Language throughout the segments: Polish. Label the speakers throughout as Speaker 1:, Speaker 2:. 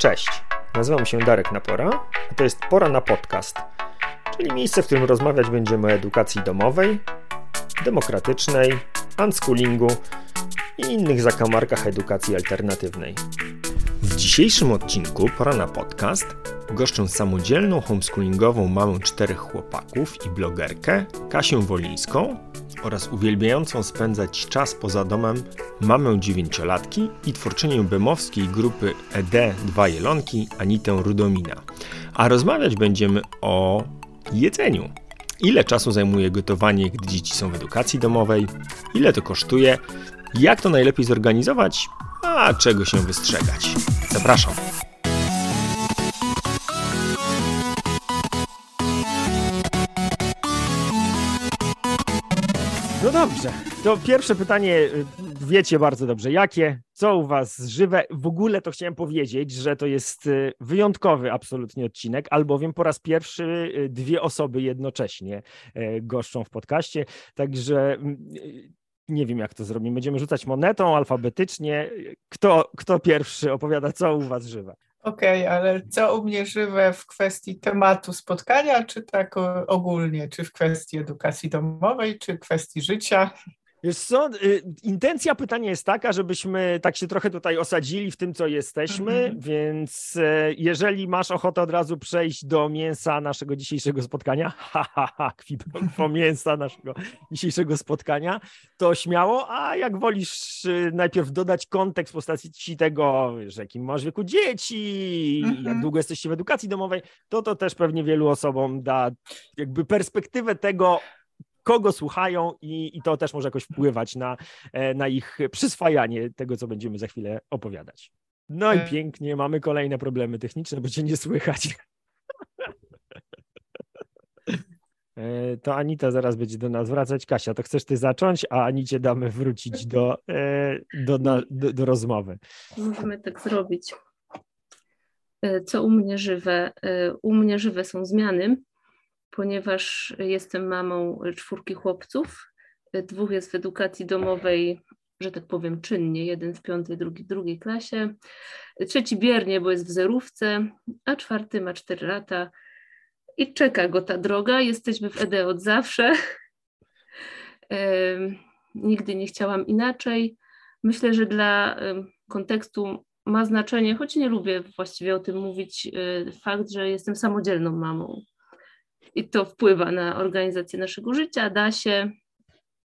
Speaker 1: Cześć, nazywam się Darek Napora, a to jest Pora na Podcast, czyli miejsce, w którym rozmawiać będziemy o edukacji domowej, demokratycznej, unschoolingu i innych zakamarkach edukacji alternatywnej. Dzisiejszym odcinku Pora na Podcast goszczę samodzielną homeschoolingową mamę czterech chłopaków i blogerkę Kasię Wolińską oraz uwielbiającą spędzać czas poza domem mamę dziewięciolatki i twórczynię bemowskiej grupy ED Dwa Jelonki Anitę Rudomina. A rozmawiać będziemy o jedzeniu. Ile czasu zajmuje gotowanie, gdy dzieci są w edukacji domowej? Ile to kosztuje? Jak to najlepiej zorganizować? A czego się wystrzegać? Zapraszam. No dobrze, to pierwsze pytanie y, wiecie bardzo dobrze, jakie, co u was żywe? W ogóle to chciałem powiedzieć, że to jest y, wyjątkowy absolutnie odcinek, albowiem po raz pierwszy y, dwie osoby jednocześnie goszczą w podcaście, także mm, nie wiem jak to zrobimy, będziemy rzucać monetą alfabetycznie, kto, kto pierwszy opowiada, co u was żywe?
Speaker 2: Okej, okay, ale co u mnie żywe w kwestii tematu spotkania, czy tak ogólnie, czy w kwestii edukacji domowej, czy kwestii życia?
Speaker 1: Wiesz co, y, intencja pytania jest taka, żebyśmy tak się trochę tutaj osadzili w tym, co jesteśmy, mhm. więc e, jeżeli masz ochotę od razu przejść do mięsa naszego dzisiejszego spotkania, ha, ha, ha, po mięsa naszego dzisiejszego spotkania, to śmiało, a jak wolisz y, najpierw dodać kontekst w postaci tego, że jakim masz wieku dzieci, jak mhm. długo jesteście w edukacji domowej, to to też pewnie wielu osobom da jakby perspektywę tego, kogo słuchają i, i to też może jakoś wpływać na, e, na ich przyswajanie tego, co będziemy za chwilę opowiadać. No i e. pięknie, mamy kolejne problemy techniczne, bo cię nie słychać. E, to Anita zaraz będzie do nas wracać. Kasia, to chcesz ty zacząć, a Anicie damy wrócić do, do, do, do rozmowy.
Speaker 3: Możemy tak zrobić. Co u mnie żywe? U mnie żywe są zmiany ponieważ jestem mamą czwórki chłopców. Dwóch jest w edukacji domowej, że tak powiem, czynnie. Jeden w piątej, drugi w drugiej klasie. Trzeci biernie, bo jest w zerówce, a czwarty ma cztery lata i czeka go ta droga. Jesteśmy w ED od zawsze. Nigdy nie chciałam inaczej. Myślę, że dla kontekstu ma znaczenie, choć nie lubię właściwie o tym mówić, e, fakt, że jestem samodzielną mamą i to wpływa na organizację naszego życia, da się.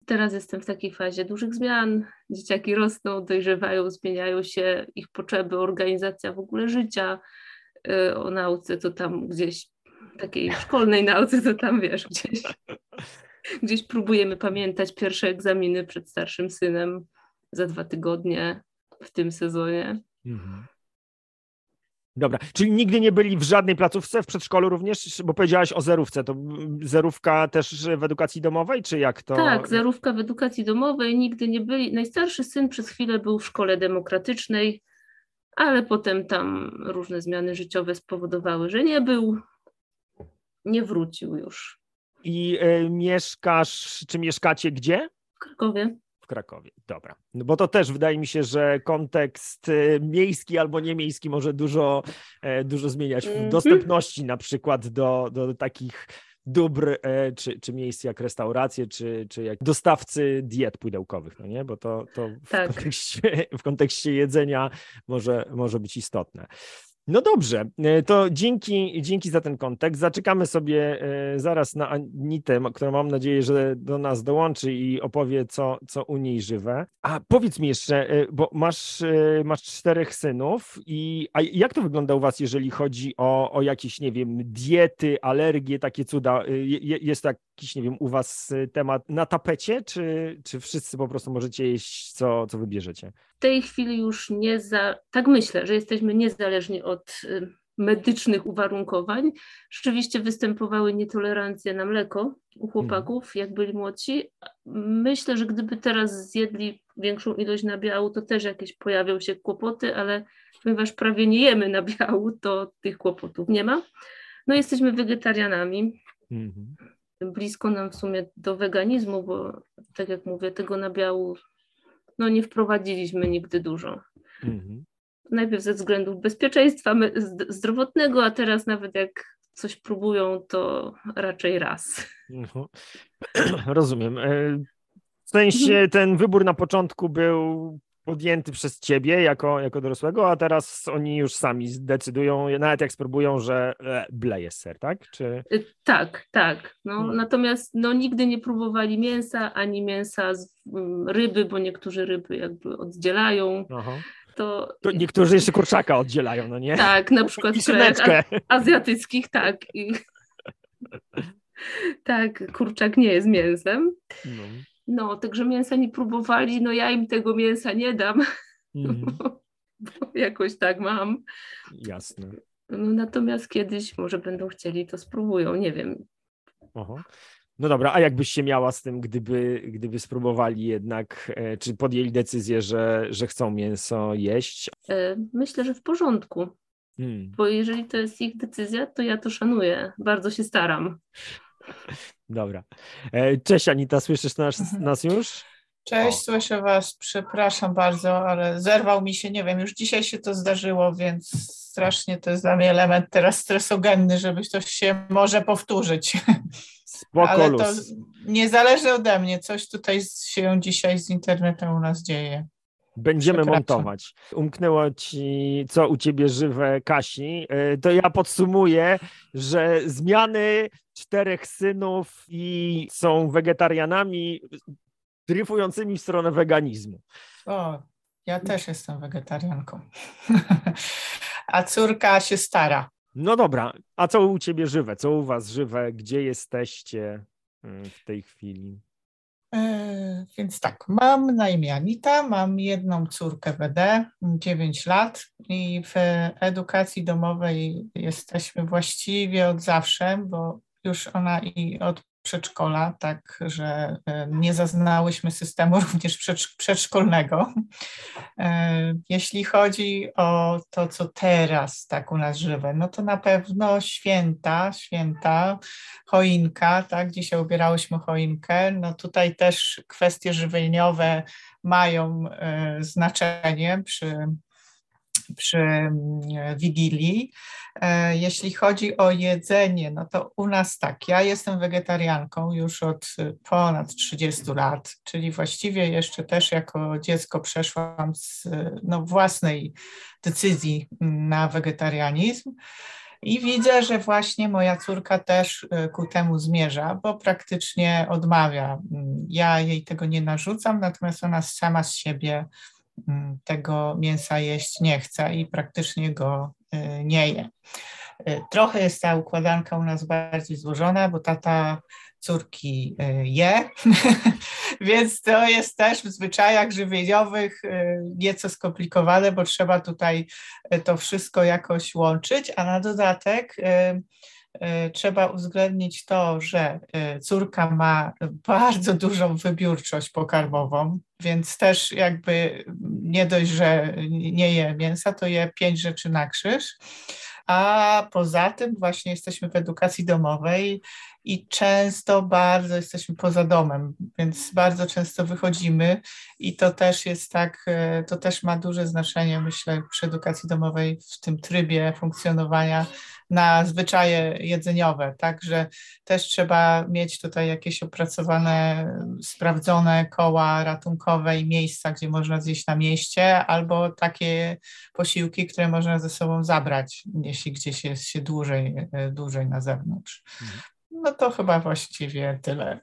Speaker 3: Teraz jestem w takiej fazie dużych zmian. Dzieciaki rosną, dojrzewają, zmieniają się ich potrzeby, organizacja w ogóle życia. Y, o nauce to tam gdzieś, takiej szkolnej nauce to tam wiesz, gdzieś, gdzieś próbujemy pamiętać pierwsze egzaminy przed starszym synem za dwa tygodnie w tym sezonie. Mhm.
Speaker 1: Dobra, czyli nigdy nie byli w żadnej placówce, w przedszkolu również, bo powiedziałaś o zerówce, to zerówka też w edukacji domowej, czy jak to?
Speaker 3: Tak, zerówka w edukacji domowej, nigdy nie byli. Najstarszy syn przez chwilę był w szkole demokratycznej, ale potem tam różne zmiany życiowe spowodowały, że nie był, nie wrócił już.
Speaker 1: I y, mieszkasz, czy mieszkacie gdzie?
Speaker 3: W Krakowie
Speaker 1: w Krakowie. Dobra. No bo to też wydaje mi się, że kontekst y, miejski albo niemiejski może dużo, e, dużo zmieniać w mhm. dostępności na przykład do, do takich dóbr, e, czy, czy miejsc jak restauracje, czy, czy jak dostawcy diet pudełkowych, no nie? Bo to, to w, tak. kontekście, w kontekście jedzenia może, może być istotne. No dobrze, e, to dzięki, dzięki za ten kontekst. Zaczekamy sobie e, zaraz na Anitę, która mam nadzieję, że do nas dołączy i opowie, co, co u niej żywe. A powiedz mi jeszcze, e, bo masz, masz czterech synów, i a jak to wygląda u Was, jeżeli chodzi o, o jakieś, nie wiem, diety, alergie, takie cuda? Jest to jakiś, nie wiem, u Was temat na tapecie, czy, czy wszyscy po prostu możecie jeść, co, co wybierzecie?
Speaker 3: W tej chwili już nie za, tak myślę, że jesteśmy niezależni od y, medycznych uwarunkowań. Rzeczywiście występowały nietolerancje na mleko u chłopaków, mhm. jak byli młodsi. Myślę, że gdyby teraz zjedli większą ilość nabiału, to też jakieś pojawią się kłopoty, ale ponieważ prawie nie jemy nabiału, to tych kłopotów nie ma. No jesteśmy wegetarianami. Mhm blisko nam w sumie do weganizmu, bo tak jak mówię, tego nabiału no nie wprowadziliśmy nigdy dużo. Mhm. Najpierw ze względów bezpieczeństwa zdrowotnego, a teraz nawet jak coś próbują, to raczej raz.
Speaker 1: Mhm. Rozumiem. E, w sensie ten wybór na początku był podjęty przez ciebie jako, jako dorosłego, a teraz oni już sami zdecydują, nawet jak spróbują, że ble jest ser, tak? Czy...
Speaker 3: Y, tak, tak. No, hmm. Natomiast no, nigdy nie próbowali mięsa, ani mięsa z um, ryby, bo niektórzy ryby jakby oddzielają. Aha.
Speaker 1: To... to... niektórzy jeszcze kurczaka oddzielają, no nie?
Speaker 3: Tak, na przykład azjatyckich, tak. I... tak, kurczak nie jest mięsem. No. No, także mięsa nie próbowali, no ja im tego mięsa nie dam, mm. bo, bo, jakoś tak mam.
Speaker 1: Jasne.
Speaker 3: No, natomiast kiedyś może będą chcieli, to spróbują, nie wiem.
Speaker 1: Aha. No dobra, a jakbyś się miała z tym, gdyby, gdyby spróbowali jednak, e, czy podjęli decyzję, że, że chcą mięso jeść?
Speaker 3: E, myślę, że w porządku. Hmm. Bo jeżeli to jest ich decyzja, to ja to szanuję. Bardzo się staram.
Speaker 1: Dobra. E, cześć Anita, słyszysz nas, mhm. nas już?
Speaker 2: Cześć, o. słyszę Was. Przepraszam bardzo, ale zerwał mi się, nie wiem, już dzisiaj się to zdarzyło, więc strasznie to jest dla mnie element teraz stresogenny, żeby coś się może powtórzyć.
Speaker 1: Spoko ale
Speaker 2: to nie zależy ode mnie, coś tutaj się dzisiaj z internetem u nas dzieje.
Speaker 1: Będziemy montować. Umknęło ci, co u ciebie żywe, Kasi. E, to ja podsumuję, że zmiany czterech synów i są wegetarianami dryfującymi w stronę weganizmu.
Speaker 2: O, ja też jestem wegetarianką. A córka się stara.
Speaker 1: No dobra, a co u ciebie żywe? Co u was żywe? Gdzie jesteście mm, w tej chwili?
Speaker 2: E, więc tak, mam na imię Anita, mam jedną córkę WD, 9 lat i w edukacji domowej jesteśmy właściwie od zawsze, bo już ona i od przedszkola, tak że e, nie zaznałyśmy systemu również przedszkolnego. E, jeśli chodzi o to, co teraz tak u nas żywe, no to na pewno święta, święta, choinka, tak, dzisiaj ubierałyśmy choinkę, no tutaj też kwestie żywieniowe mają e, znaczenie przy przy mm, Wigilii. E, jeśli chodzi o jedzenie, no to u nas tak, ja jestem wegetarianką już od ponad 30 lat, czyli właściwie jeszcze też jako dziecko przeszłam z no, własnej decyzji na wegetarianizm. I widzę, że właśnie moja córka też e, ku temu zmierza, bo praktycznie odmawia. Ja jej tego nie narzucam, natomiast ona sama z siebie Mm, tego mięsa jeść nie chce i praktycznie go y, nie je. Y, trochę jest ta układanka u nas bardziej złożona, bo tata córki y, je, więc to jest też w zwyczajach żywieniowych nieco skomplikowane, bo trzeba tutaj to wszystko jakoś łączyć, a na dodatek trzeba uwzględnić to, że e, córka ma bardzo dużą wybiórczość pokarmową, więc też jakby nie dość, że nie je mięsa, to je pięć rzeczy na krzyż. A poza tym właśnie jesteśmy w edukacji domowej i często bardzo jesteśmy poza domem, więc bardzo często wychodzimy i to też jest tak, e, to też ma duże znaczenie, myślę, przy edukacji domowej w tym trybie funkcjonowania na zwyczaje jedzeniowe, także też trzeba mieć tutaj jakieś opracowane, sprawdzone koła ratunkowe i miejsca, gdzie można zjeść na mieście, albo takie posiłki, które można ze sobą zabrać, jeśli gdzieś jest się dłużej, e, dłużej na zewnątrz. No to chyba właściwie tyle.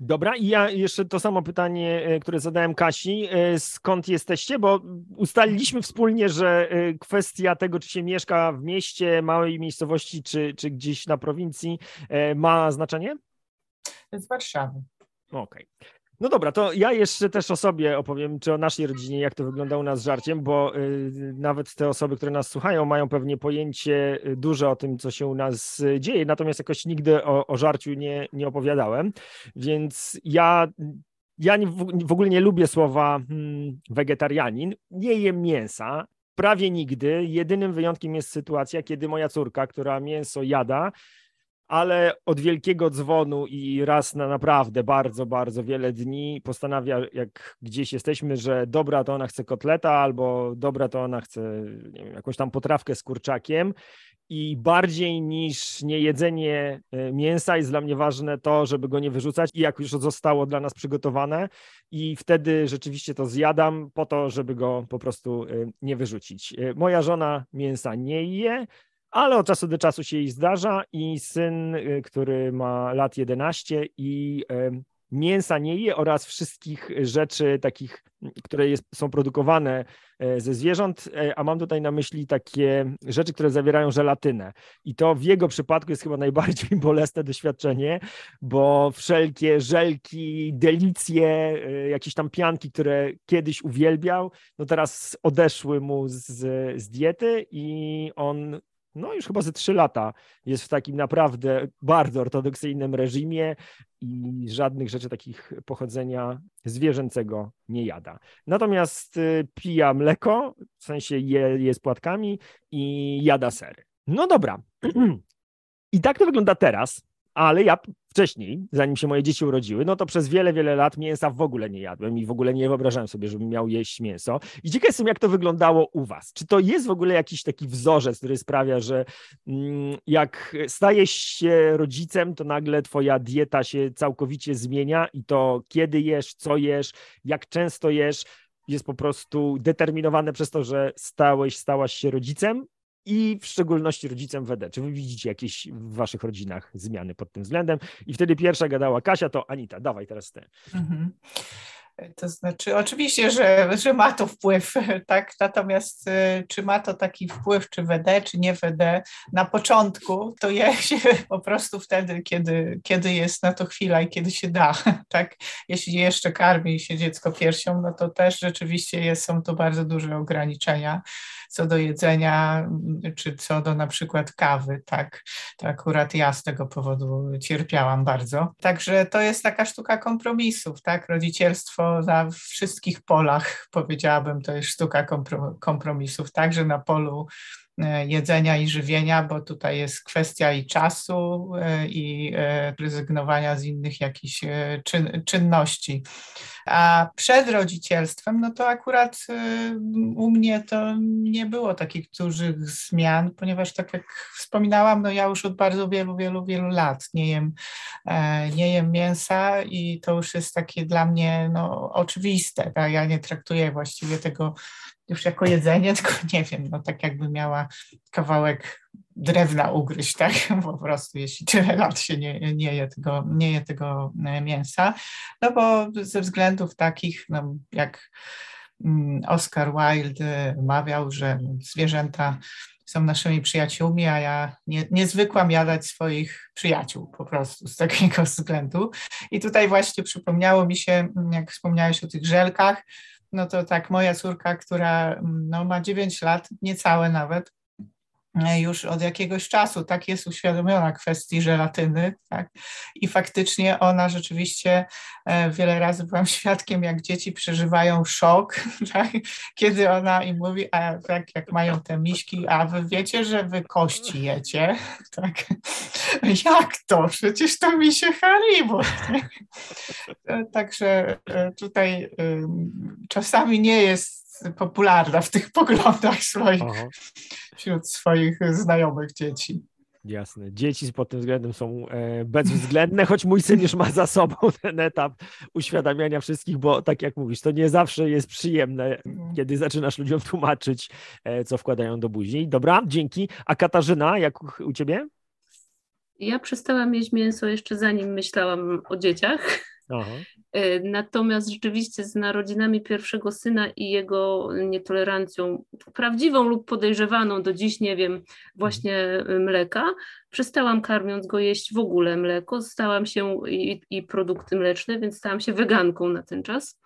Speaker 1: Dobra, i ja jeszcze to samo pytanie, e, które zadałem Kasi. E, skąd jesteście? Bo ustaliliśmy wspólnie, że e, kwestia tego, czy się mieszka w mieście, małej miejscowości, czy, czy gdzieś na prowincji, ma znaczenie?
Speaker 2: Z Warszawy.
Speaker 1: Okej. Okay. No dobra, to ja jeszcze też o sobie opowiem, czy o naszej rodzinie, jak to wygląda u nas z żarciem, bo y, nawet te osoby, które nas słuchają, mają pewnie pojęcie y, duże o tym, co się u nas y, dzieje, natomiast jakoś nigdy o, o żarciu nie, nie opowiadałem, więc ja ja nie, w ogóle nie lubię słowa hmm, wegetarianin, nie jem mięsa, prawie nigdy. Jedynym wyjątkiem jest sytuacja, kiedy moja córka, która mięso jada, ale od wielkiego dzwonu i raz na naprawdę bardzo, bardzo wiele dni postanawia, jak gdzieś jesteśmy, że dobra to ona chce kotleta, albo dobra to ona chce wiem, jakąś tam potrawkę z kurczakiem. I bardziej niż niejedzenie e, mięsa jest dla mnie ważne to, żeby go nie wyrzucać i jak już zostało dla nas przygotowane i wtedy rzeczywiście to zjadam po to, żeby go po prostu e, nie wyrzucić. E, moja żona mięsa nie je, ale od czasu do czasu się jej zdarza i syn, y, który ma lat 11 i mięsa nie je oraz wszystkich rzeczy takich, które jest, są produkowane e, ze zwierząt, e, a mam tutaj na myśli takie rzeczy, które zawierają żelatynę. I to w jego przypadku jest chyba najbardziej bolesne doświadczenie, bo wszelkie żelki, delicje, e, jakieś tam pianki, które kiedyś uwielbiał, no teraz odeszły mu z, z diety i on no już chyba ze trzy lata jest w takim naprawdę bardzo ortodoksyjnym reżimie i żadnych rzeczy takich pochodzenia zwierzęcego nie jada. Natomiast y, pija mleko, w sensie je, je z płatkami i jada sery. No dobra. I tak to wygląda teraz, ale ja wcześniej, zanim się moje dzieci urodziły, no to przez wiele, wiele lat mięsa w ogóle nie jadłem i w ogóle nie wyobrażałem sobie, żebym miał jeść mięso. I ciekaw jestem, jak to wyglądało u was. Czy to jest w ogóle jakiś taki wzorzec, który sprawia, że mm, jak stajesz się rodzicem, to nagle twoja dieta się całkowicie zmienia i to kiedy jesz, co jesz, jak często jesz, jest po prostu determinowane przez to, że stałeś, stałaś się rodzicem, i w szczególności rodzicem WD. Czy wy widzicie jakieś w waszych rodzinach zmiany pod tym względem? I wtedy pierwsza gadała Kasia, to Anita, dawaj teraz ty. Mhm.
Speaker 2: To znaczy, oczywiście, że, że ma to wpływ, tak? Natomiast y, czy ma to taki wpływ, czy WD, czy nie WD, na początku to je się po prostu wtedy, kiedy, kiedy jest na to chwila i kiedy się da, tak? Jeśli jeszcze karmi się dziecko piersią, no to też rzeczywiście jest, są to bardzo duże ograniczenia co do jedzenia, czy co do na przykład kawy, tak? To akurat ja z tego powodu cierpiałam bardzo. Także to jest taka sztuka kompromisów, tak? Rodzicielstwo na wszystkich polach, powiedziałabym, to jest sztuka kompromisów, także na polu jedzenia i żywienia, bo tutaj jest kwestia i czasu, e, i e, rezygnowania z innych jakichś czyn, czynności. A przed rodzicielstwem, no to akurat u mnie to nie było takich dużych zmian, ponieważ tak jak wspominałam, no ja już od bardzo wielu, wielu, wielu lat nie jem, nie jem mięsa i to już jest takie dla mnie no, oczywiste. Tak? Ja nie traktuję właściwie tego już jako jedzenie, tylko nie wiem, no tak jakby miała kawałek drewna ugryźć, tak? Po prostu, jeśli tyle lat się nie, nie, je, tego, nie je tego e, mięsa. No bo ze względów takich, no, jak mm, Oscar Wilde mawiał, że zwierzęta są naszymi przyjaciółmi, a ja nie, nie zwykłam jadać swoich przyjaciół po prostu z takiego względu. I tutaj właśnie przypomniało mi się, jak wspomniałeś o tych żelkach, no to tak moja córka, która mm, no, ma 9 lat, niecałe nawet, już od jakiegoś czasu tak jest uświadomiona kwestii żelatyny, tak? I faktycznie ona rzeczywiście e, wiele razy byłam świadkiem, jak dzieci przeżywają szok, tak? kiedy ona im mówi, a tak jak mają te miśki, a wy wiecie, że wy kości jecie, tak? Jak to? Przecież to mi się Haribo. E, także tutaj czasami nie jest popularna w tych poglądach swoich, Aha. wśród swoich znajomych dzieci.
Speaker 1: Jasne. Dzieci pod tym względem są e, bezwzględne, choć mój syn już ma za sobą ten etap uświadamiania wszystkich, bo tak jak mówisz, to nie zawsze jest przyjemne, mhm. kiedy zaczynasz ludziom tłumaczyć, e, co wkładają do buzi. Dobra, dzięki. A Katarzyna, jak u ciebie?
Speaker 3: Ja przestałam jeść mięso jeszcze zanim myślałam o dzieciach. Aha. E, natomiast rzeczywiście z narodzinami pierwszego syna i jego nietolerancją, prawdziwą lub podejrzewaną, do dziś nie wiem, właśnie mleka, przestałam karmiąc go jeść w ogóle mleko, stałam się i, i produkty mleczne, więc stałam się weganką na ten czas.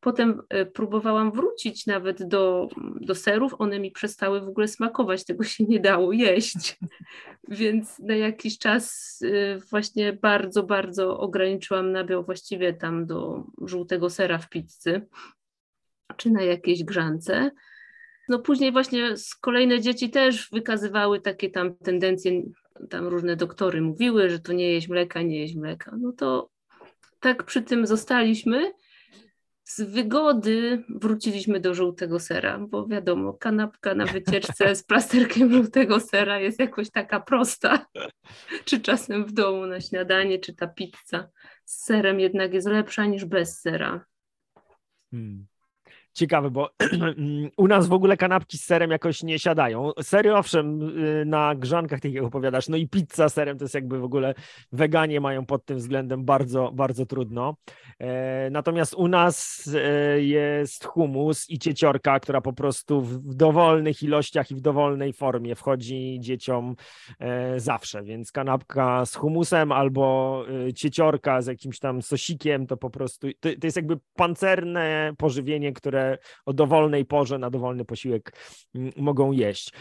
Speaker 3: Potem e, próbowałam wrócić nawet do, do serów, one mi przestały w ogóle smakować, tego się nie dało jeść. Więc na jakiś czas e, właśnie bardzo, bardzo ograniczyłam nabiał właściwie tam do żółtego sera w pizzy czy na jakiejś grzance. No później właśnie kolejne dzieci też wykazywały takie tam tendencje tam różne doktory mówiły, że to nie jeść mleka, nie jeść mleka. No to tak przy tym zostaliśmy. Z wygody wróciliśmy do żółtego sera, bo wiadomo, kanapka na wycieczce z plasterkiem żółtego sera jest jakoś taka prosta. czy czasem w domu na śniadanie, czy ta pizza z serem jednak jest lepsza niż bez sera. Hmm
Speaker 1: ciekawe, bo u nas w ogóle kanapki z serem jakoś nie siadają. Sery owszem, y, na grzankach, tak jak opowiadasz, no i pizza z serem to jest jakby w ogóle weganie mają pod tym względem bardzo, bardzo trudno. E, natomiast u nas e, jest humus i cieciorka, która po prostu w dowolnych ilościach i w dowolnej formie wchodzi dzieciom e, zawsze, więc kanapka z humusem albo cieciorka z jakimś tam sosikiem, to po prostu, to, to jest jakby pancerne pożywienie, które o dowolnej porze na dowolny posiłek mm, mogą jeść.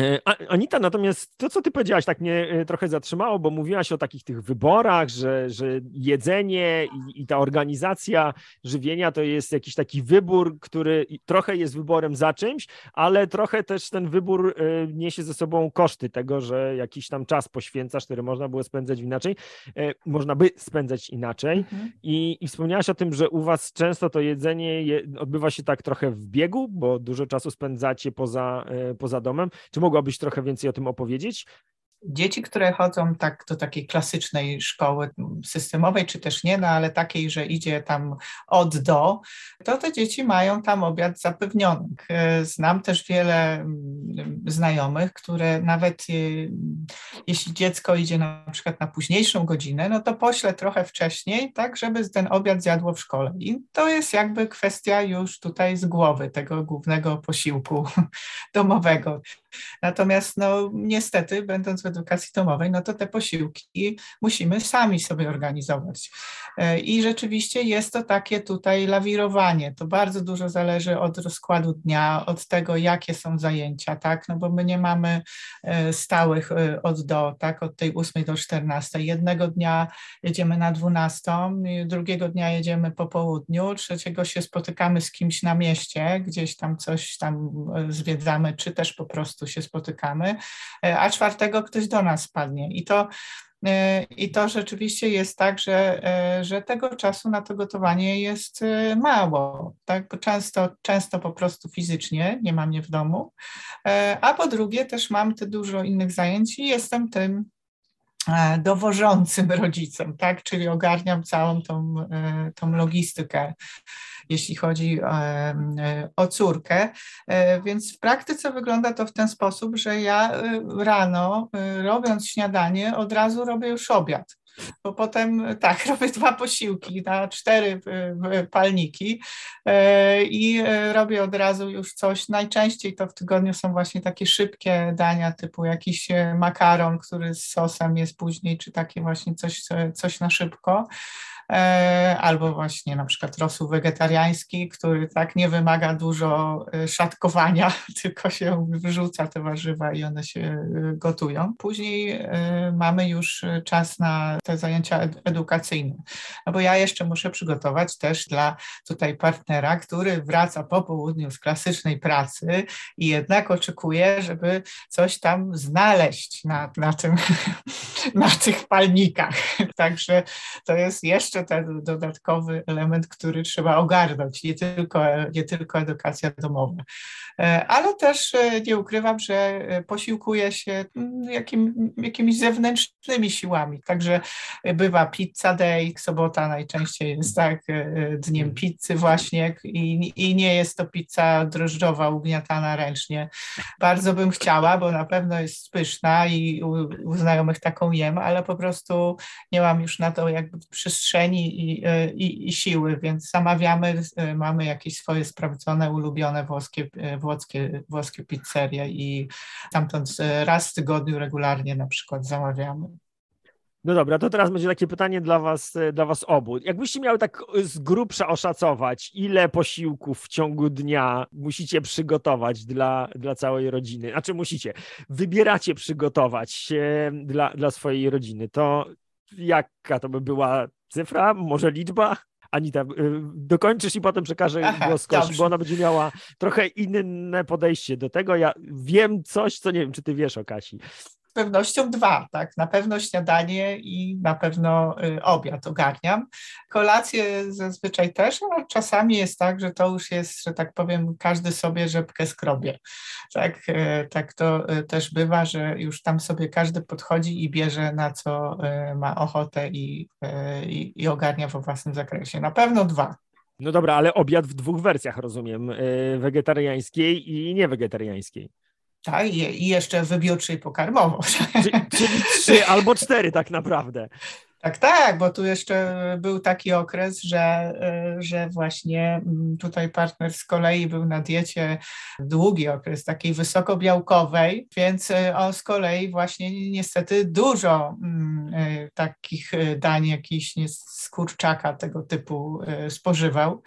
Speaker 1: E, Anita, natomiast to, co ty powiedziałaś, tak mnie e, trochę zatrzymało, bo mówiłaś o takich tych wyborach, że, że jedzenie i, i, ta organizacja żywienia to jest jakiś taki wybór, który trochę jest wyborem za czymś, ale trochę też ten wybór e, niesie ze sobą koszty tego, że jakiś tam czas poświęcasz, który można było spędzać inaczej, można by spędzać inaczej. Mhm. I, I wspomniałaś o tym, że u was często to jedzenie je, odbywa się tak trochę w biegu, bo dużo czasu spędzacie poza, poza domem. Czy mogłabyś trochę więcej o tym opowiedzieć?
Speaker 2: Dzieci, które chodzą tak do takiej klasycznej szkoły systemowej, czy też nie, no ale takiej, że idzie tam od do, to te dzieci mają tam obiad zapewniony. Znam też wiele mm, znajomych, które nawet y, jeśli dziecko idzie na przykład na późniejszą godzinę, no to pośle trochę wcześniej, tak, żeby ten obiad zjadło w szkole. I to jest jakby kwestia już tutaj z głowy tego głównego posiłku domowego. Natomiast no niestety, będąc w edukacji domowej, no to te posiłki musimy sami sobie organizować. E, I rzeczywiście jest to takie tutaj lawirowanie. To bardzo dużo zależy od rozkładu dnia, od tego, jakie są zajęcia, tak? No bo my nie mamy e, stałych e, od do, tak? Od tej 8 do 14. Jednego dnia jedziemy na 12, drugiego dnia jedziemy po południu, trzeciego się spotykamy z kimś na mieście, gdzieś tam coś tam zwiedzamy, czy też po prostu się spotykamy, a czwartego ktoś do nas spadnie. I to e, i to rzeczywiście jest tak, że, e, że tego czasu na to gotowanie jest e, mało, tak? bo często, często po prostu fizycznie nie mam mnie w domu, a po drugie też mam te dużo innych zajęć i jestem tym dowożącym rodzicem, tak? czyli ogarniam całą tą, tą logistykę jeśli chodzi o córkę. E, więc w praktyce wygląda to w ten sposób, że ja e, rano, e, robiąc śniadanie, od razu robię już obiad bo potem tak, robię dwa posiłki na cztery palniki i robię od razu już coś. Najczęściej to w tygodniu są właśnie takie szybkie dania, typu jakiś makaron, który z sosem jest później, czy takie właśnie coś, coś na szybko. E, albo właśnie na przykład rosół wegetariański, który tak nie wymaga dużo e, szatkowania, tylko się wrzuca te warzywa i one się e, gotują. Później mamy już czas na te zajęcia edukacyjne, no bo ja jeszcze muszę przygotować też dla tutaj partnera, który wraca po południu z klasycznej pracy i jednak oczekuje, żeby coś tam znaleźć na, na, tym, na tych palnikach. Także to jest jeszcze jeszcze ten dodatkowy element, który trzeba ogarnąć, nie tylko, nie tylko edukacja domowa. E, ale też e, nie ukrywam, że e, posiłkuje się mm, jakim, jakimiś zewnętrznymi siłami. Także bywa pizza day, sobota najczęściej jest tak dniem mm. pizzy właśnie i, i nie jest to pizza drożdżowa ugniatana ręcznie. Bardzo bym chciała, bo na pewno jest pyszna i u, u znajomych taką jem, ale po prostu nie mam już na to jakby przestrzeni i, i, i siły, więc zamawiamy, mamy jakieś swoje sprawdzone, ulubione włoskie, włoskie włoskie, włoskie pizzerie i stamtąd raz w tygodniu regularnie na przykład zamawiamy.
Speaker 1: No dobra, to teraz będzie takie pytanie dla was, dla was obu. Jakbyście miały tak z grubsza oszacować, ile posiłków w ciągu dnia musicie przygotować dla, dla całej rodziny? Znaczy musicie, wybieracie przygotować dla, dla swojej rodziny, to jaka to by była cyfra, może liczba? Anita, y, dokończysz i potem przekażę Aha, głos Kosi, bo ona będzie miała trochę inne podejście do tego. Ja wiem coś, co nie wiem, czy ty wiesz o Kasi.
Speaker 2: Z pewnością dwa, tak. Na pewno śniadanie i na pewno y, obiad ogarniam. Kolację zazwyczaj też, a czasami jest tak, że to już jest, że tak powiem, każdy sobie rzepkę skrobie. Tak, y, tak to y, też bywa, że już tam sobie każdy podchodzi i bierze na co ma ochotę i, i, i ogarnia we własnym zakresie. Na pewno dwa.
Speaker 1: No dobra, ale obiad w dwóch wersjach, rozumiem, wegetariańskiej i niewegetariańskiej.
Speaker 2: Tak, i jeszcze wybiórczej pokarmowo.
Speaker 1: Czyli trzy albo cztery tak naprawdę.
Speaker 2: Tak, tak, bo tu jeszcze był taki okres, że, że właśnie mm, tutaj partner z kolei był na diecie długi okres, takiej wysokobiałkowej, więc e, on z kolei właśnie niestety dużo mm, e, takich dań jakichś z kurczaka tego typu spożywał.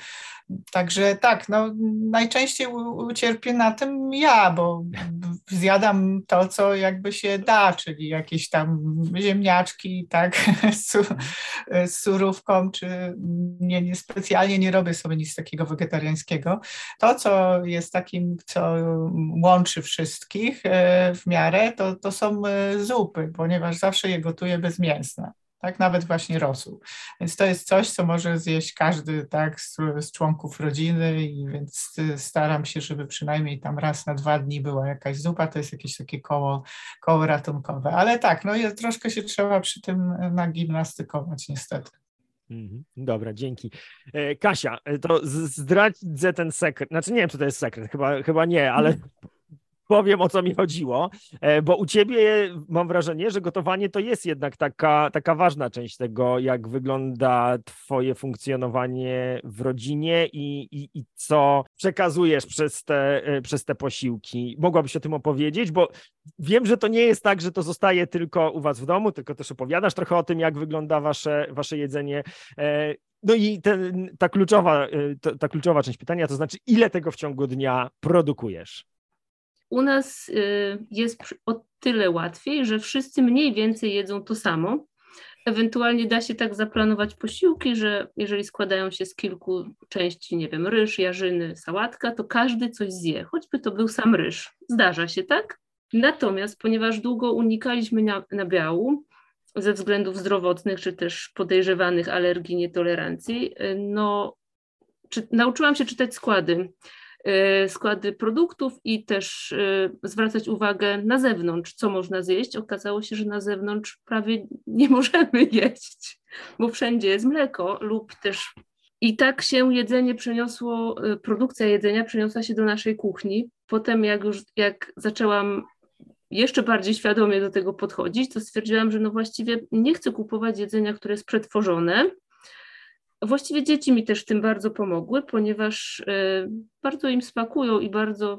Speaker 2: Także tak, no, najczęściej ucierpię na tym ja, bo zjadam to, co jakby się da, czyli jakieś tam ziemniaczki, tak, z, surówką, czy nie, nie specjalnie nie robię sobie nic takiego wegetariańskiego. To, co jest takim, co łączy wszystkich e, w miarę, to, to są e, zupy, ponieważ zawsze je gotuję bezmięsne tak, nawet właśnie rosół. Więc to jest coś, co może zjeść każdy, tak, z, z, członków rodziny i więc staram się, żeby przynajmniej tam raz na dwa dni była jakaś zupa, to jest jakieś takie koło, koło ratunkowe. Ale tak, no troszkę się trzeba przy tym nagimnastykować niestety.
Speaker 1: Mhm. Dobra, dzięki. E, Kasia, e, to zdradzę ten sekret. Znaczy nie wiem, czy to jest sekret, chyba, chyba nie, ale powiem o co mi chodziło, e, bo u ciebie mam wrażenie, że gotowanie to jest jednak taka, taka ważna część tego, jak wygląda twoje funkcjonowanie w rodzinie i, i, i co przekazujesz przez te, e, przez te posiłki. Mogłabyś o tym opowiedzieć, bo wiem, że to nie jest tak, że to zostaje tylko u was w domu, tylko też opowiadasz trochę o tym, jak wygląda wasze, wasze jedzenie. E, no i ten, ta, kluczowa, ta kluczowa część pytania, to znaczy, ile tego w ciągu dnia produkujesz?
Speaker 3: U nas y, jest o tyle łatwiej, że wszyscy mniej więcej jedzą to samo. Ewentualnie da się tak zaplanować posiłki, że jeżeli składają się z kilku części, nie wiem, ryż, jarzyny, sałatka, to każdy coś zje, choćby to był sam ryż. Zdarza się tak. Natomiast ponieważ długo unikaliśmy nabiału ze względów zdrowotnych, czy też podejrzewanych alergii, nietolerancji, y, no, czy, nauczyłam się czytać składy składy produktów i też y, zwracać uwagę na zewnątrz, co można zjeść. Okazało się, że na zewnątrz prawie nie możemy jeść, bo wszędzie jest mleko lub też. I tak się jedzenie przeniosło, y, produkcja jedzenia przeniosła się do naszej kuchni. Potem, jak już jak zaczęłam jeszcze bardziej świadomie do tego podchodzić, to stwierdziłam, że no właściwie nie chcę kupować jedzenia, które jest przetworzone, Właściwie dzieci mi też tym bardzo pomogły, ponieważ e, bardzo im smakują i bardzo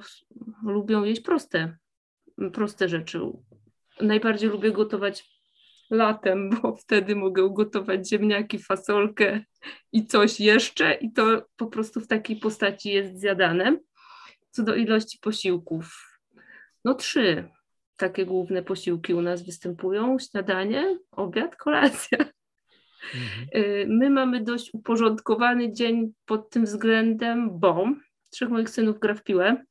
Speaker 3: lubią jeść proste, proste rzeczy. Najbardziej lubię gotować latem, bo wtedy mogę ugotować ziemniaki, fasolkę i coś jeszcze i to po prostu w takiej postaci jest zjadane. Co do ilości posiłków, no trzy takie główne posiłki u nas występują: śniadanie, obiad, kolacja. Mhm. Y, my mamy dość uporządkowany dzień pod tym względem, bo trzech moich synów gra w piłę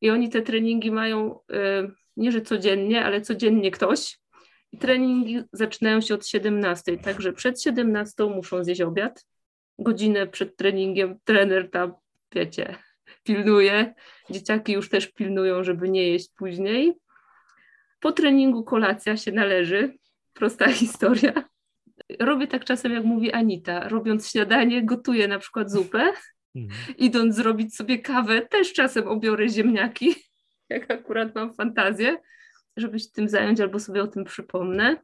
Speaker 3: i oni te treningi mają y, nie, że codziennie, ale codziennie ktoś. I treningi zaczynają się od 17, także przed 17 muszą zjeść obiad. Godzinę przed treningiem trener tam, wiecie, pilnuje. Dzieciaki już też pilnują, żeby nie jeść później. Po treningu kolacja się należy. Prosta historia robię tak czasem, jak mówi Anita, robiąc śniadanie, gotuję na przykład zupę, mhm. idąc zrobić sobie kawę, też czasem obiorę ziemniaki, jak akurat mam fantazję, żeby się tym zająć albo sobie o tym przypomnę.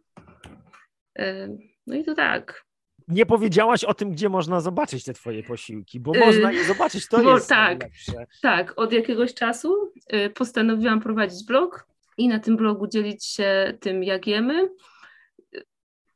Speaker 3: E, no i to tak.
Speaker 1: Nie powiedziałaś o tym, gdzie można zobaczyć te twoje posiłki, bo można je zobaczyć, to bo, jest
Speaker 3: tak, najlepsze. Tak, od jakiegoś czasu e, postanowiłam prowadzić blog i na tym blogu dzielić się tym, jak jemy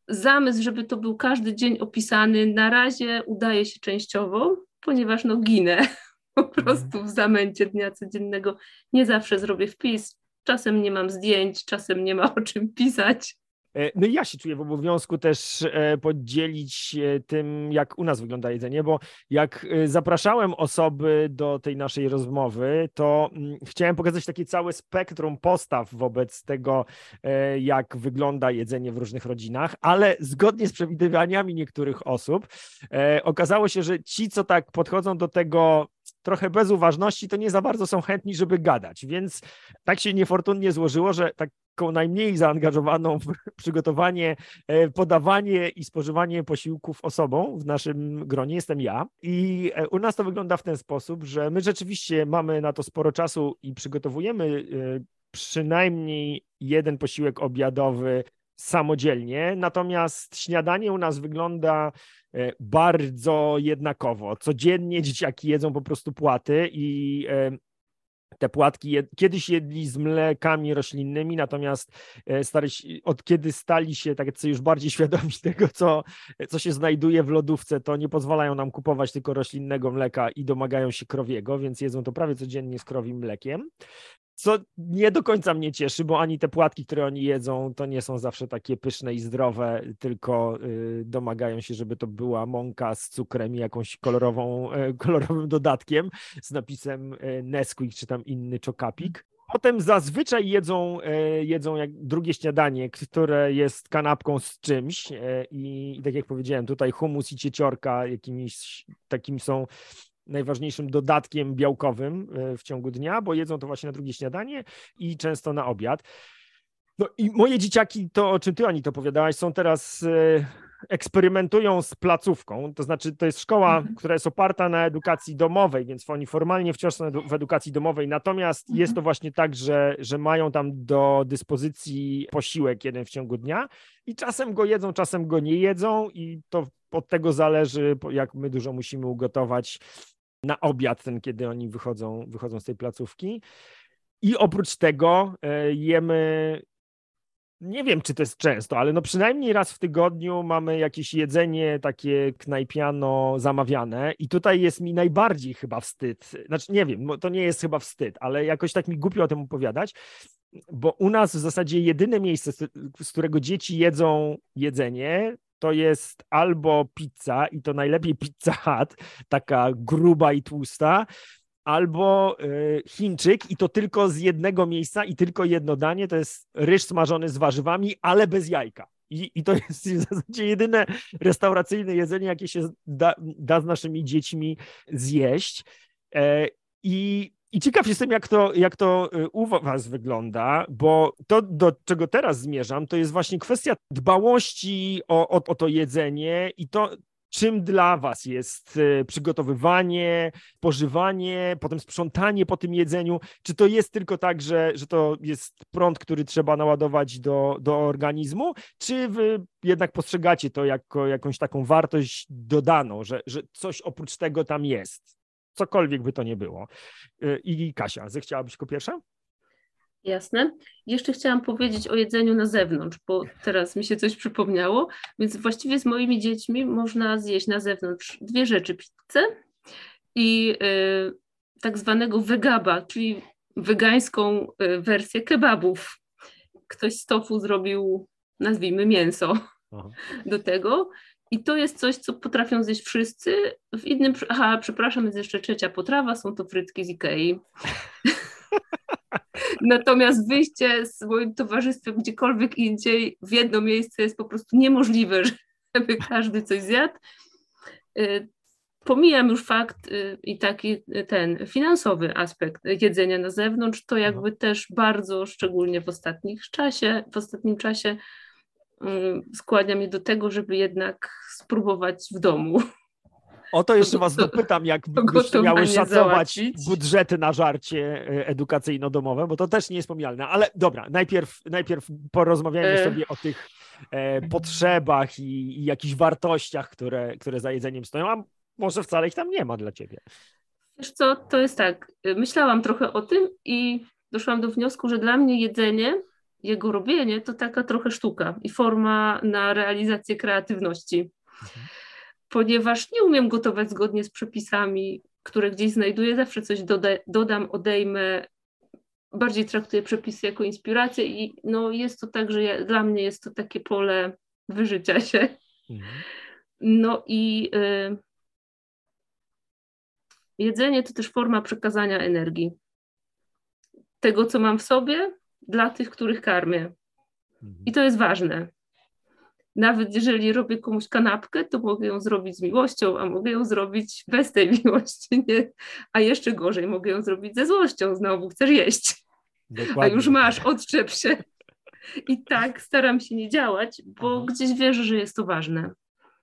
Speaker 3: zamysł, żeby to był każdy dzień opisany, na razie udaje się częściowo, ponieważ no ginę po mhm. prostu w zamęcie dnia codziennego. Nie zawsze zrobię wpis, czasem nie mam zdjęć, czasem nie ma o czym pisać.
Speaker 1: E, no i ja się czuję w obowiązku też e, podzielić tym, jak u nas wygląda jedzenie, bo jak zapraszałem osoby do tej naszej rozmowy, to mm, chciałem pokazać takie całe spektrum postaw wobec tego, jak wygląda jedzenie w różnych rodzinach, ale zgodnie z przewidywaniami niektórych osób, okazało się, że ci, co tak podchodzą do tego trochę bez uważności, to nie za bardzo są chętni, żeby gadać. Więc tak się niefortunnie złożyło, że taką najmniej zaangażowaną w przygotowanie, e, podawanie i spożywanie posiłków osobą w naszym gronie jestem ja. I e, u nas to wygląda w ten sposób, że my rzeczywiście mamy na to sporo czasu i przygotowujemy e, przynajmniej jeden posiłek obiadowy samodzielnie, natomiast śniadanie u nas wygląda bardzo jednakowo. Codziennie dzieciaki jedzą po prostu płaty i te płatki jed, kiedyś jedli z mlekami roślinnymi, natomiast e, stali, od kiedy stali się tak już bardziej świadomi tego, co, co się znajduje w lodówce, to nie pozwalają nam kupować tylko roślinnego mleka i domagają się krowiego, więc jedzą to prawie codziennie z krowim mlekiem co nie do końca mnie cieszy, bo ani te płatki, które oni jedzą, to nie są zawsze takie pyszne i zdrowe, tylko y, domagają się, żeby to była mąka z cukrem i jakąś kolorową, y, kolorowym dodatkiem z napisem y, Nesquik czy tam inny czokapik. Potem zazwyczaj jedzą, jedzą jak drugie śniadanie, które jest kanapką z czymś i, i tak jak powiedziałem, tutaj humus i cieciorka jakimiś takimi są najważniejszym dodatkiem białkowym e, w ciągu dnia, bo jedzą to właśnie na drugie śniadanie i często na obiad. No i moje dzieciaki, to o czym ty Ani to opowiadałaś, są teraz e, eksperymentują z placówką, to znaczy to jest szkoła, mhm. która jest oparta na edukacji domowej, więc oni formalnie wciąż są w edukacji domowej, natomiast mhm. jest to właśnie tak, że, że mają tam do dyspozycji posiłek jeden w ciągu dnia i czasem go jedzą, czasem go nie jedzą i to od tego zależy, jak my dużo musimy ugotować na obiad, ten, kiedy oni wychodzą, wychodzą z tej placówki. I oprócz tego e, jemy, nie wiem czy to jest często, ale no przynajmniej raz w tygodniu mamy jakieś jedzenie takie knajpiano zamawiane i tutaj jest mi najbardziej chyba wstyd, znaczy nie wiem, to nie jest chyba wstyd, ale jakoś tak mi głupio o tym opowiadać, bo u nas w zasadzie jedyne miejsce, z którego dzieci jedzą jedzenie, to jest albo pizza i to najlepiej pizza hut, taka gruba i tłusta, albo y, Chińczyk i to tylko z jednego miejsca i tylko jedno danie, to jest ryż smażony z warzywami, ale bez jajka. I, I to jest w zasadzie jedyne restauracyjne jedzenie, jakie się da, da z naszymi dziećmi zjeść. E, I i ciekaw jestem, jak to, jak to y, u Was wygląda, bo to, do czego teraz zmierzam, to jest właśnie kwestia dbałości o, o, o to jedzenie i to, czym dla Was jest y, przygotowywanie, pożywanie, potem sprzątanie po tym jedzeniu? Czy to jest tylko tak, że, że to jest prąd, który trzeba naładować do, do organizmu, czy Wy jednak postrzegacie to jako jakąś taką wartość dodaną, że, że coś oprócz tego tam jest? Cokolwiek by to nie było. Y, I Kasia, zechciałabyś jako pierwsza?
Speaker 3: Jasne. Jeszcze chciałam powiedzieć o jedzeniu na zewnątrz, bo teraz mi się coś przypomniało. Więc właściwie z moimi dziećmi można zjeść na zewnątrz dwie rzeczy: pizzę i y, tak zwanego wegaba, czyli wegańską y, wersję kebabów. Ktoś z tofu zrobił, nazwijmy, mięso Aha. do tego. I to jest coś, co potrafią zjeść wszyscy. W innym, aha, przepraszam, jest jeszcze trzecia potrawa, są to frytki z Ikei. Natomiast wyjście z moim towarzystwem gdziekolwiek indziej w jedno miejsce jest po prostu niemożliwe, żeby każdy coś zjadł. Y, pomijam już fakt y, i taki ten finansowy aspekt jedzenia na zewnątrz, to jakby też bardzo szczególnie w ostatnim czasie, w ostatnim czasie Y, skłania mnie do tego, żeby jednak spróbować w domu.
Speaker 1: O to jeszcze Was dopytam, jak miały szacować załatwić. budżety na żarcie y, edukacyjno-domowe, bo to też nie jest pomijalne. Ale dobra, najpierw, najpierw porozmawiajmy e... sobie o tych e, potrzebach i, i jakichś wartościach, które, które za jedzeniem stoją, a może wcale ich tam nie ma dla Ciebie.
Speaker 3: Wiesz co, to jest tak, myślałam trochę o tym i doszłam do wniosku, że dla mnie jedzenie jego robienie to taka trochę sztuka i forma na realizację kreatywności. Mhm. Ponieważ nie umiem gotować zgodnie z przepisami, które gdzieś znajduję, zawsze coś doda dodam, odejmę, bardziej traktuję przepisy jako inspirację i no jest to tak, że ja, dla mnie jest to takie pole wyżycia się. Mhm. No i y, jedzenie to też forma przekazania energii. Tego, co mam w sobie, dla tych, których karmię. Mhm. I to jest ważne. Nawet jeżeli robię komuś kanapkę, to mogę ją zrobić z miłością, a mogę ją zrobić bez tej miłości. Nie? A jeszcze gorzej, mogę ją zrobić ze złością. Znowu chcesz jeść. Dokładnie. A już masz, odczep się. I tak staram się nie działać, bo mhm. gdzieś wierzę, że jest to ważne.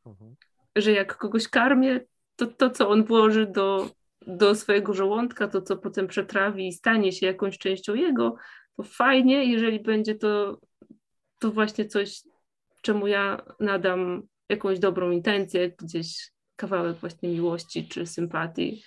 Speaker 3: Mhm. Że jak kogoś karmię, to to, co on włoży do, do swojego żołądka, to co potem przetrawi i stanie się jakąś częścią jego, to fajnie, jeżeli będzie to, to właśnie coś, czemu ja nadam jakąś dobrą intencję, gdzieś kawałek właśnie miłości czy sympatii.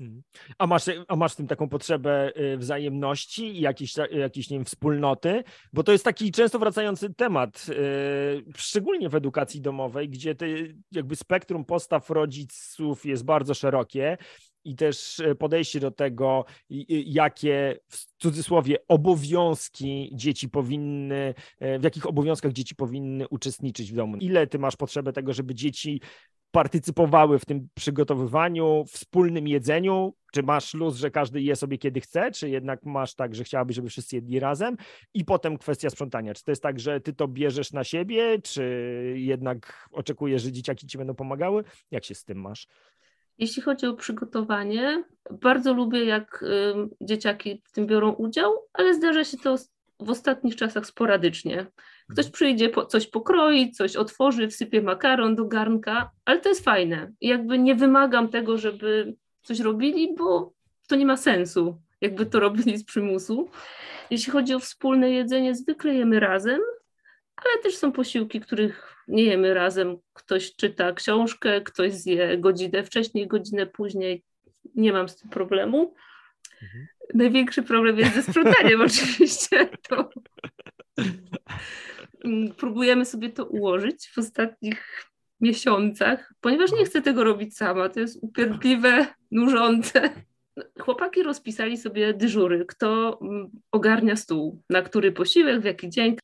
Speaker 1: Mhm. A masz, a masz w tym taką potrzebę y, wzajemności i jakiejś, jakiejś nie wiem, wspólnoty? Bo to jest taki często wracający temat, y, szczególnie w edukacji domowej, gdzie te, jakby spektrum postaw rodziców jest bardzo szerokie i też e, podejście do tego, jakie w cudzysłowie obowiązki dzieci powinny, e, w jakich obowiązkach dzieci powinny uczestniczyć w domu. Ile ty masz potrzebę tego, żeby dzieci partycypowały w tym przygotowywaniu, wspólnym jedzeniu? Czy masz luz, że każdy je sobie kiedy chce, czy jednak masz tak, że chciałabyś, żeby wszyscy jedli razem? I potem kwestia sprzątania. Czy to jest tak, że ty to bierzesz na siebie, czy jednak oczekujesz, że dzieciaki ci będą pomagały? Jak się z tym masz?
Speaker 3: Jeśli chodzi o przygotowanie, bardzo lubię, jak dzieciaki w tym biorą udział, ale zdarza się to w ostatnich czasach sporadycznie. Ktoś mhm. przyjdzie, po, coś pokroić, coś otworzy, wsypie makaron do garnka, ale to jest fajne. Jakby nie wymagam tego, żeby coś robili, bo to nie ma sensu, jakby to robili z przymusu. Jeśli chodzi o wspólne jedzenie, zwykle jemy razem, ale też są posiłki, których nie jemy razem. Ktoś czyta książkę, ktoś zje godzinę wcześniej, godzinę później. Nie mam z tym problemu. Mhm. Największy problem jest ze sprzątaniem oczywiście. To... Próbujemy sobie to ułożyć w ostatnich miesiącach, ponieważ nie chcę tego robić sama. To jest upierdliwe, nużące. Chłopaki rozpisali sobie dyżury, kto mm, ogarnia stół, na który posiłek, w jaki dzień.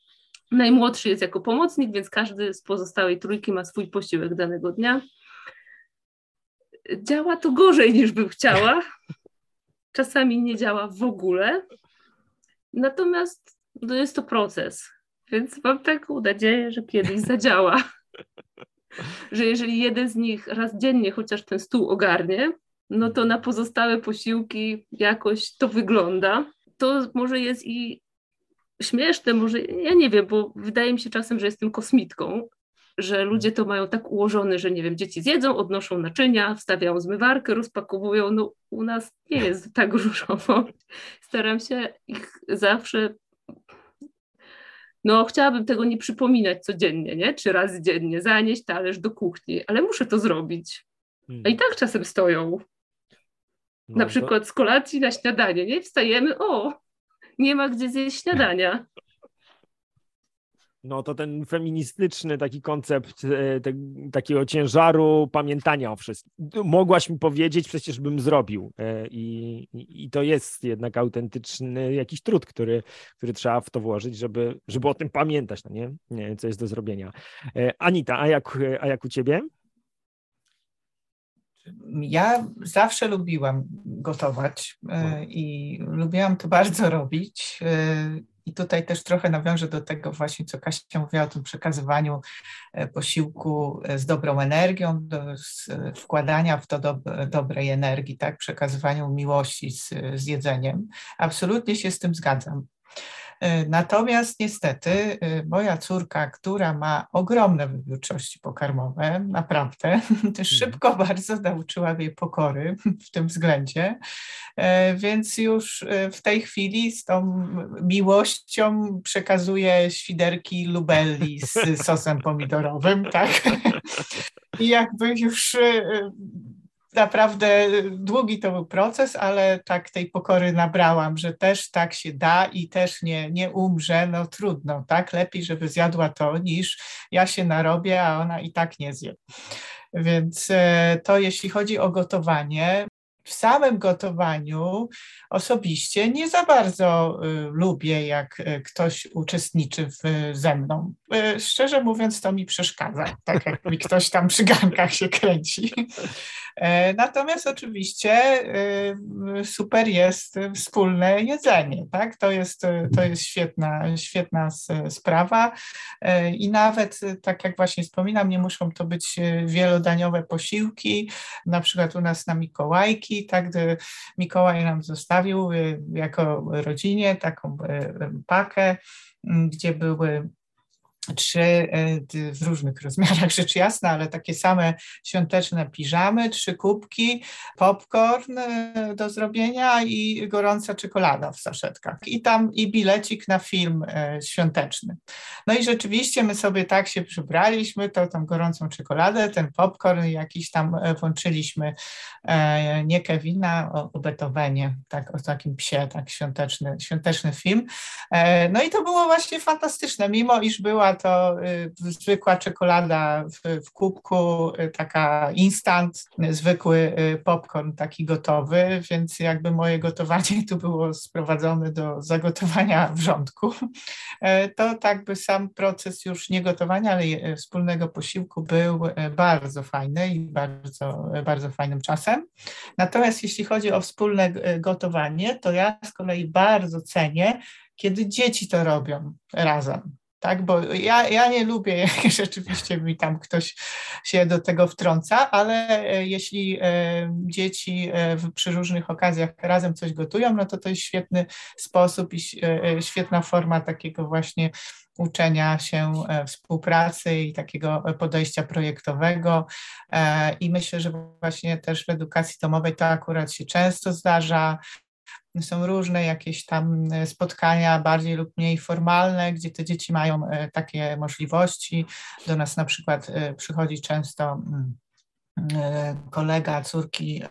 Speaker 3: Najmłodszy jest jako pomocnik, więc każdy z pozostałej trójki ma swój posiłek danego dnia. Działa to gorzej niż bym chciała. Czasami nie działa w ogóle. Natomiast no jest to proces, więc mam taką nadzieję, że kiedyś zadziała. Że jeżeli jeden z nich raz dziennie chociaż ten stół ogarnie, no to na pozostałe posiłki jakoś to wygląda. To może jest i śmieszne, może, ja nie wiem, bo wydaje mi się czasem, że jestem kosmitką, że ludzie to mają tak ułożone, że nie wiem, dzieci zjedzą, odnoszą naczynia, wstawiają zmywarkę, rozpakowują. No u nas nie jest tak różowo. Staram się ich zawsze no chciałabym tego nie przypominać codziennie, nie? Czy raz dziennie, zanieść talerz do kuchni, ale muszę to zrobić. A i tak czasem stoją. No, na przykład to... z kolacji na śniadanie, nie? Wstajemy, o, nie ma gdzie zjeść śniadania.
Speaker 1: No to ten feministyczny taki koncept e, te, takiego ciężaru pamiętania o wszystkim. Mogłaś mi powiedzieć, przecież bym zrobił. E, I, i, to jest jednak autentyczny jakiś trud, który, który trzeba w to włożyć, żeby, żeby o tym pamiętać, no nie? nie? Co jest do zrobienia. E, Anita, a jak, a jak u ciebie?
Speaker 2: Ja zawsze lubiłam gotować e, i lubiłam to bardzo robić. E, I tutaj też trochę nawiążę do tego właśnie, co Kasia mówiła o tym przekazywaniu e, posiłku z dobrą energią, do wkładania w to do, dobrej energii, tak, przekazywaniu miłości z, z jedzeniem. Absolutnie się z tym zgadzam. E, natomiast niestety e, moja córka, która ma ogromne wybiórczości pokarmowe, naprawdę, też szybko bardzo nauczyła mnie pokory w tym względzie, e, więc już w tej chwili z tą miłością przekazuje świderki lubelli z sosem pomidorowym, tak? I jakby już naprawdę długi to był proces, ale tak tej pokory nabrałam, że też tak się da i też nie, nie umrze, no trudno, tak? Lepiej, żeby zjadła to, niż ja się narobię, a ona i tak nie zje. Więc e, to jeśli chodzi o gotowanie, w samym gotowaniu osobiście nie za bardzo y, lubię, jak y, ktoś uczestniczy w, ze mną. Y, szczerze mówiąc, to mi przeszkadza, tak jak mi ktoś tam przy garnkach się kręci. E, natomiast oczywiście super jest wspólne jedzenie, tak? To jest, to jest świetna, świetna sprawa e, i nawet, tak jak właśnie wspominam, nie muszą to być wielodaniowe posiłki, na przykład u nas na Mikołajki, tak, Mikołaj nam zostawił jako rodzinie taką pakę, gdzie były trzy e, w różnych rozmiarach, rzecz jasna, ale takie same świąteczne piżamy, trzy kubki, popcorn e, do zrobienia i gorąca czekolada w saszetkach. I tam i bilecik na film e, świąteczny. No i rzeczywiście my sobie tak się przybraliśmy, to tą gorącą czekoladę, ten popcorn jakiś tam włączyliśmy nie Kevina, o, o Beethovenie, tak, o takim psie, tak świąteczny, świąteczny film. No i to było właśnie fantastyczne, mimo iż była to y, zwykła czekolada w, w kubku, y, taka instant, zwykły y, popcorn taki gotowy, więc jakby moje gotowanie tu było sprowadzone do zagotowania wrzątku. E, to tak by sam proces już nie gotowania, ale wspólnego posiłku był bardzo fajny i bardzo, bardzo fajnym czasem. Natomiast jeśli chodzi o wspólne gotowanie, to ja z kolei bardzo cenię, kiedy dzieci to robią razem tak? Bo ja, ja nie lubię, jak rzeczywiście mi tam ktoś się do tego wtrąca, ale e, jeśli e, dzieci e, przy różnych okazjach razem coś gotują, no to to jest świetny sposób i świetna forma takiego właśnie uczenia się współpracy i takiego podejścia projektowego. I myślę, że właśnie też w edukacji domowej to akurat się często zdarza. Są różne jakieś tam e, spotkania bardziej lub mniej formalne, gdzie te dzieci mają e, takie możliwości. Do nas na przykład e, przychodzi często mm, kolega córki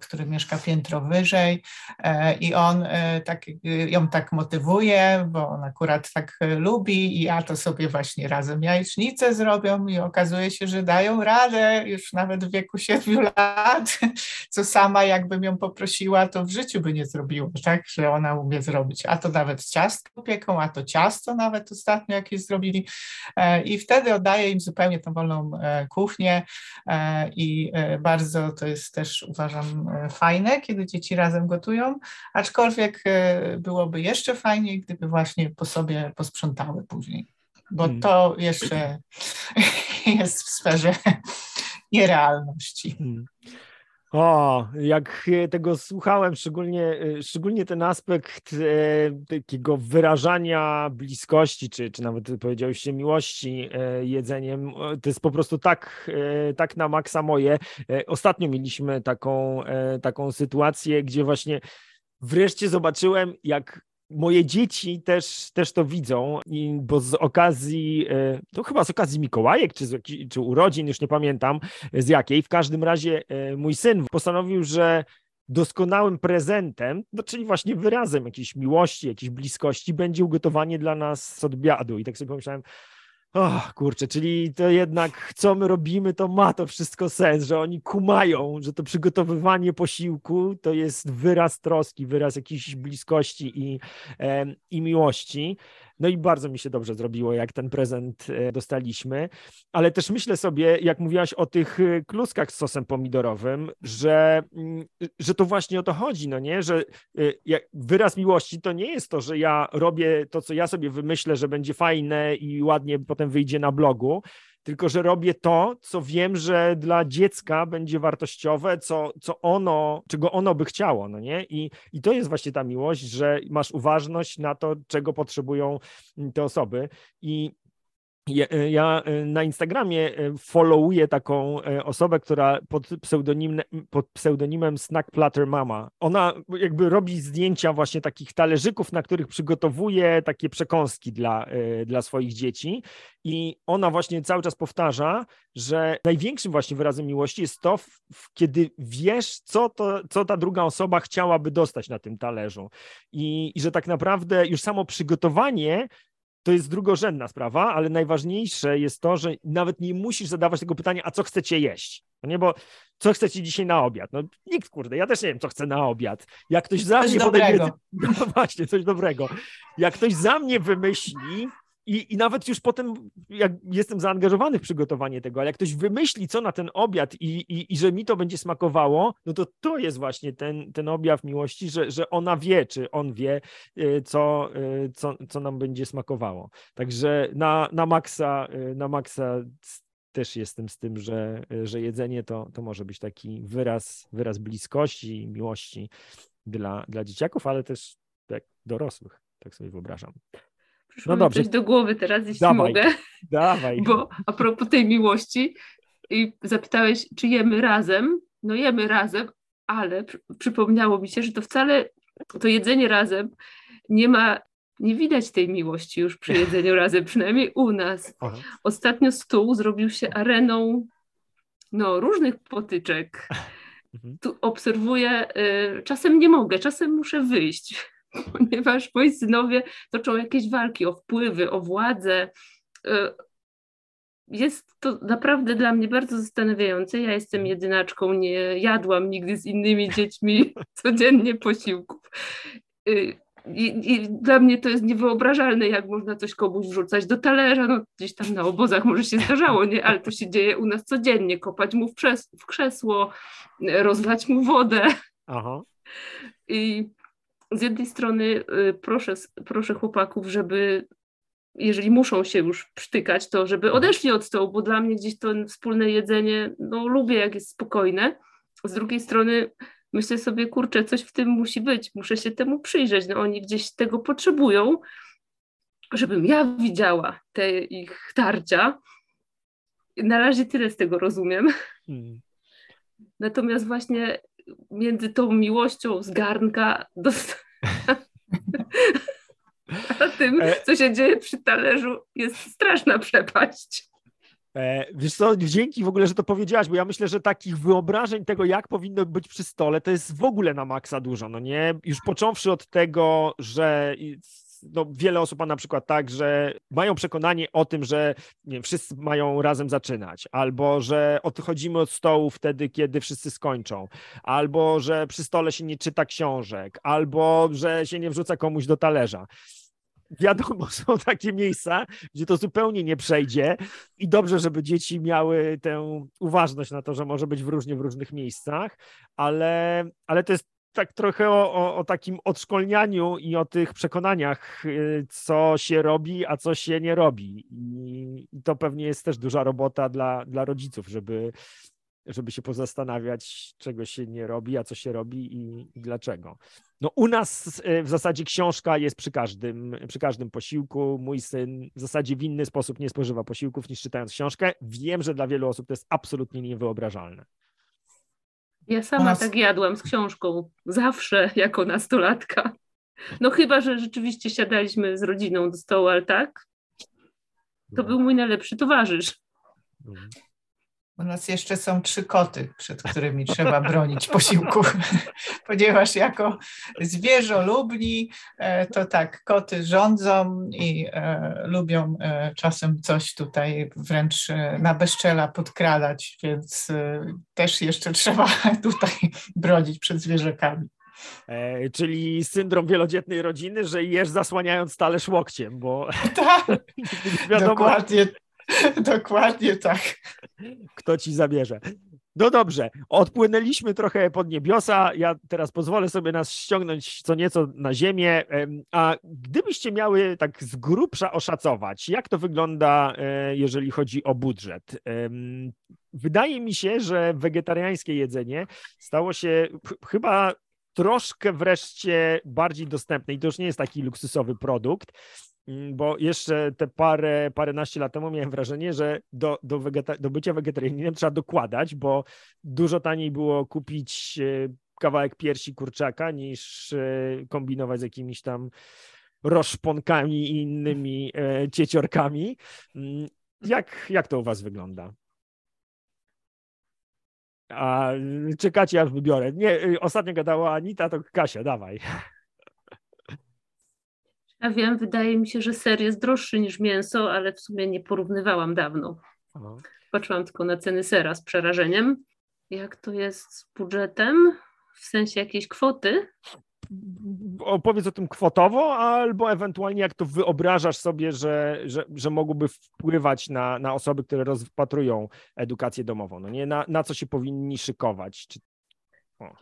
Speaker 2: który mieszka piętro wyżej e, i on e, tak, ją tak motywuje, bo on akurat tak lubi i ja to sobie właśnie razem jajecznicę zrobią i okazuje się, że dają radę już nawet w wieku siedmiu lat, co sama jakbym ją poprosiła, to w życiu by nie zrobiła, tak, że ona umie zrobić, a to nawet ciastko pieką, a to ciasto nawet ostatnio jakieś zrobili i wtedy oddaję im zupełnie tą wolną kuchnię i bardzo to jest też uważam e, fajne, kiedy dzieci razem gotują, aczkolwiek e, byłoby jeszcze fajniej, gdyby właśnie po sobie posprzątały później, bo hmm. to jeszcze jest w sferze nierealności.
Speaker 1: O, jak tego słuchałem, szczególnie, szczególnie ten aspekt e, takiego wyrażania bliskości, czy, czy nawet powiedziałeś miłości e, jedzeniem, to jest po prostu tak, e, tak na maksa moje. E, ostatnio mieliśmy taką, e, taką sytuację, gdzie właśnie wreszcie zobaczyłem, jak moje dzieci też, też to widzą, bo z okazji, e, to chyba z okazji Mikołajek, czy, z, czy urodzin, już nie pamiętam z jakiej, w każdym razie e, mój syn postanowił, że doskonałym prezentem, no czyli właśnie wyrazem jakiejś miłości, jakiejś bliskości będzie ugotowanie dla nas z obiadu. I tak sobie pomyślałem, o kurczę, czyli to jednak co my robimy, to ma to wszystko sens, że oni kumają, że to przygotowywanie posiłku to jest wyraz troski, wyraz jakiejś bliskości i, i miłości. No i bardzo mi się dobrze zrobiło, jak ten prezent e, dostaliśmy, ale też myślę sobie, jak mówiłaś o tych e, kluskach z sosem pomidorowym, że, mm, że to właśnie o to chodzi, no nie, że e, wyraz miłości to nie jest to, że ja robię to, co ja sobie wymyślę, że będzie fajne i ładnie potem wyjdzie na blogu, tylko że robię to, co wiem, że dla dziecka będzie wartościowe, co, co ono, czego ono by chciało, no nie? I, I to jest właśnie ta miłość, że masz uważność na to, czego potrzebują te osoby. I ja, e, ja, e, na Instagramie e, followuję taką osobę, która pod, pseudonim, pod pseudonimem Snack Platter Mama. Ona jakby robi zdjęcia właśnie takich talerzyków, na których przygotowuje takie przekąski dla, dla swoich dzieci. I ona właśnie cały czas powtarza, że największym właśnie wyrazem miłości jest to, kiedy wiesz, co, to, co ta druga osoba chciałaby dostać na tym talerzu. I, I że tak naprawdę już samo przygotowanie to jest drugorzędna sprawa, ale najważniejsze jest to, że nawet nie musisz zadawać tego pytania, a co chcecie jeść? No nie, bo co chcecie dzisiaj na obiad? No nikt, kurde, ja też nie wiem, co chcę na obiad. Jak ktoś za coś mnie
Speaker 2: podejmie...
Speaker 1: No właśnie, coś dobrego. Jak ktoś za mnie wymyśli, i, I nawet już potem, jak jestem zaangażowany w przygotowanie tego, ale jak ktoś wymyśli, co na ten obiad i, i, i że mi to będzie smakowało, no to to jest właśnie ten, ten objaw miłości, że, że ona wie, czy on wie, y, co, y, co, co nam będzie smakowało. Także na, na maksa, y, na maksa też jestem z tym, że, że jedzenie to, to może być taki wyraz, wyraz bliskości i miłości dla, dla dzieciaków, ale też tak dorosłych, tak sobie wyobrażam.
Speaker 3: Przyszło no dobrze. coś do głowy teraz, jeśli dawaj, mogę.
Speaker 1: Dawaj.
Speaker 3: Bo a propos tej miłości i zapytałeś, czy jemy razem. No jemy razem, ale przypomniało mi się, że to wcale to jedzenie razem nie ma, nie widać tej miłości już przy jedzeniu razem, przynajmniej u nas. Aha. Ostatnio stół zrobił się areną no, różnych potyczek. Mhm. Tu obserwuję, y, czasem nie mogę, czasem muszę wyjść ponieważ moi synowie toczą jakieś walki o wpływy, o władzę. Y, jest to naprawdę dla mnie bardzo zastanawiające. Ja jestem jedynaczką, nie jadłam nigdy z innymi dziećmi codziennie posiłków. Y, I, I, dla mnie to jest niewyobrażalne, jak można coś komuś wrzucać do talerza. No, gdzieś tam na obozach może się zdarzało, nie? ale to się dzieje u nas codziennie. Kopać mu w, w krzesło, rozlać mu wodę. Aha. I z jednej strony y, proszę, proszę chłopaków, żeby jeżeli muszą się już przytykać, to żeby mhm. odeszli od stołu, bo dla mnie gdzieś to wspólne jedzenie, no lubię jak jest spokojne. Z drugiej strony myślę sobie, kurczę, coś w tym musi być, muszę się temu przyjrzeć, no oni gdzieś tego potrzebują, żebym ja widziała te ich tarcia. Na razie tyle z tego rozumiem. Hmm. Natomiast właśnie między tą miłością z garnka do... a tym, e, co się dzieje przy talerzu, jest straszna przepaść.
Speaker 1: E, wiesz co, dzięki w ogóle, że to powiedziałaś, bo ja myślę, że takich wyobrażeń tego, jak powinno być przy stole, to jest w ogóle na maksa dużo, no nie? Już począwszy od tego, że no, wiele osób ma na przykład tak, że mają przekonanie o tym, że nie, wszyscy mają razem zaczynać, albo że odchodzimy od stołu wtedy, kiedy wszyscy skończą, albo że przy stole się nie czyta książek, albo że się nie wrzuca komuś do talerza. Wiadomo, są takie miejsca, gdzie to zupełnie nie przejdzie i dobrze, żeby dzieci miały tę uważność na to, że może być w różnie w różnych miejscach, ale, ale to jest tak trochę o, o, takim odszkolnianiu i o tych przekonaniach, y, co się robi, a co się nie robi. I, i to pewnie jest też duża robota dla, dla rodziców, żeby, żeby się pozastanawiać, czego się nie robi, a co się robi i, i dlaczego. No u nas y, w zasadzie książka jest przy każdym, przy każdym posiłku. Mój syn w zasadzie w inny sposób nie spożywa posiłków niż czytając książkę. Wiem, że dla wielu osób to jest absolutnie niewyobrażalne.
Speaker 3: Ja sama nas... tak jadłam z książką, zawsze jako nastolatka. No chyba, że rzeczywiście siadaliśmy z rodziną do stołu, ale tak, to no. był mój najlepszy towarzysz.
Speaker 2: U nas jeszcze są trzy koty, przed którymi trzeba bronić posiłków, ponieważ jako zwierzolubni e, to tak, koty rządzą i e, lubią e, czasem coś tutaj wręcz na bezczela podkradać, więc też jeszcze trzeba tutaj bronić przed zwierzakami.
Speaker 1: E, czyli syndrom wielodzietnej rodziny, że jesz zasłaniając talerz łokciem, bo
Speaker 2: tak, wiadomo, dokładnie, dokładnie tak
Speaker 1: kto ci zabierze. No dobrze, odpłynęliśmy trochę pod niebiosa. Ja teraz pozwolę sobie nas ściągnąć co nieco na ziemię. A gdybyście miały tak z grubsza oszacować, jak to wygląda, e, jeżeli chodzi o budżet? Wydaje mi się, że wegetariańskie jedzenie stało się chyba troszkę wreszcie bardziej dostępne i to już nie jest taki luksusowy produkt. Mm, bo jeszcze te parę, paręnaście lat temu miałem wrażenie, że do, do, wegeta- do bycia wegetarianinem trzeba dokładać, bo dużo taniej było kupić e, kawałek piersi kurczaka niż e, kombinować z jakimiś tam roszponkami i innymi e, cieciorkami. Mm, jak, jak to u was wygląda? A czekacie, aż wybiorę. Nie, ostatnio gadała Anita, to Kasia, dawaj.
Speaker 3: Ja wiem, wydaje mi się, że ser jest droższy niż mięso, ale w sumie nie porównywałam dawno. Aha. Patrzyłam tylko na ceny sera z przerażeniem. Jak to jest z budżetem? W sensie jakiejś kwoty?
Speaker 1: opowiedz o tym kwotowo, albo ewentualnie jak to wyobrażasz sobie, że, że, że mogłoby wpływać na, na osoby, które rozpatrują edukację domową. No nie, na, na co się powinni szykować? Czy...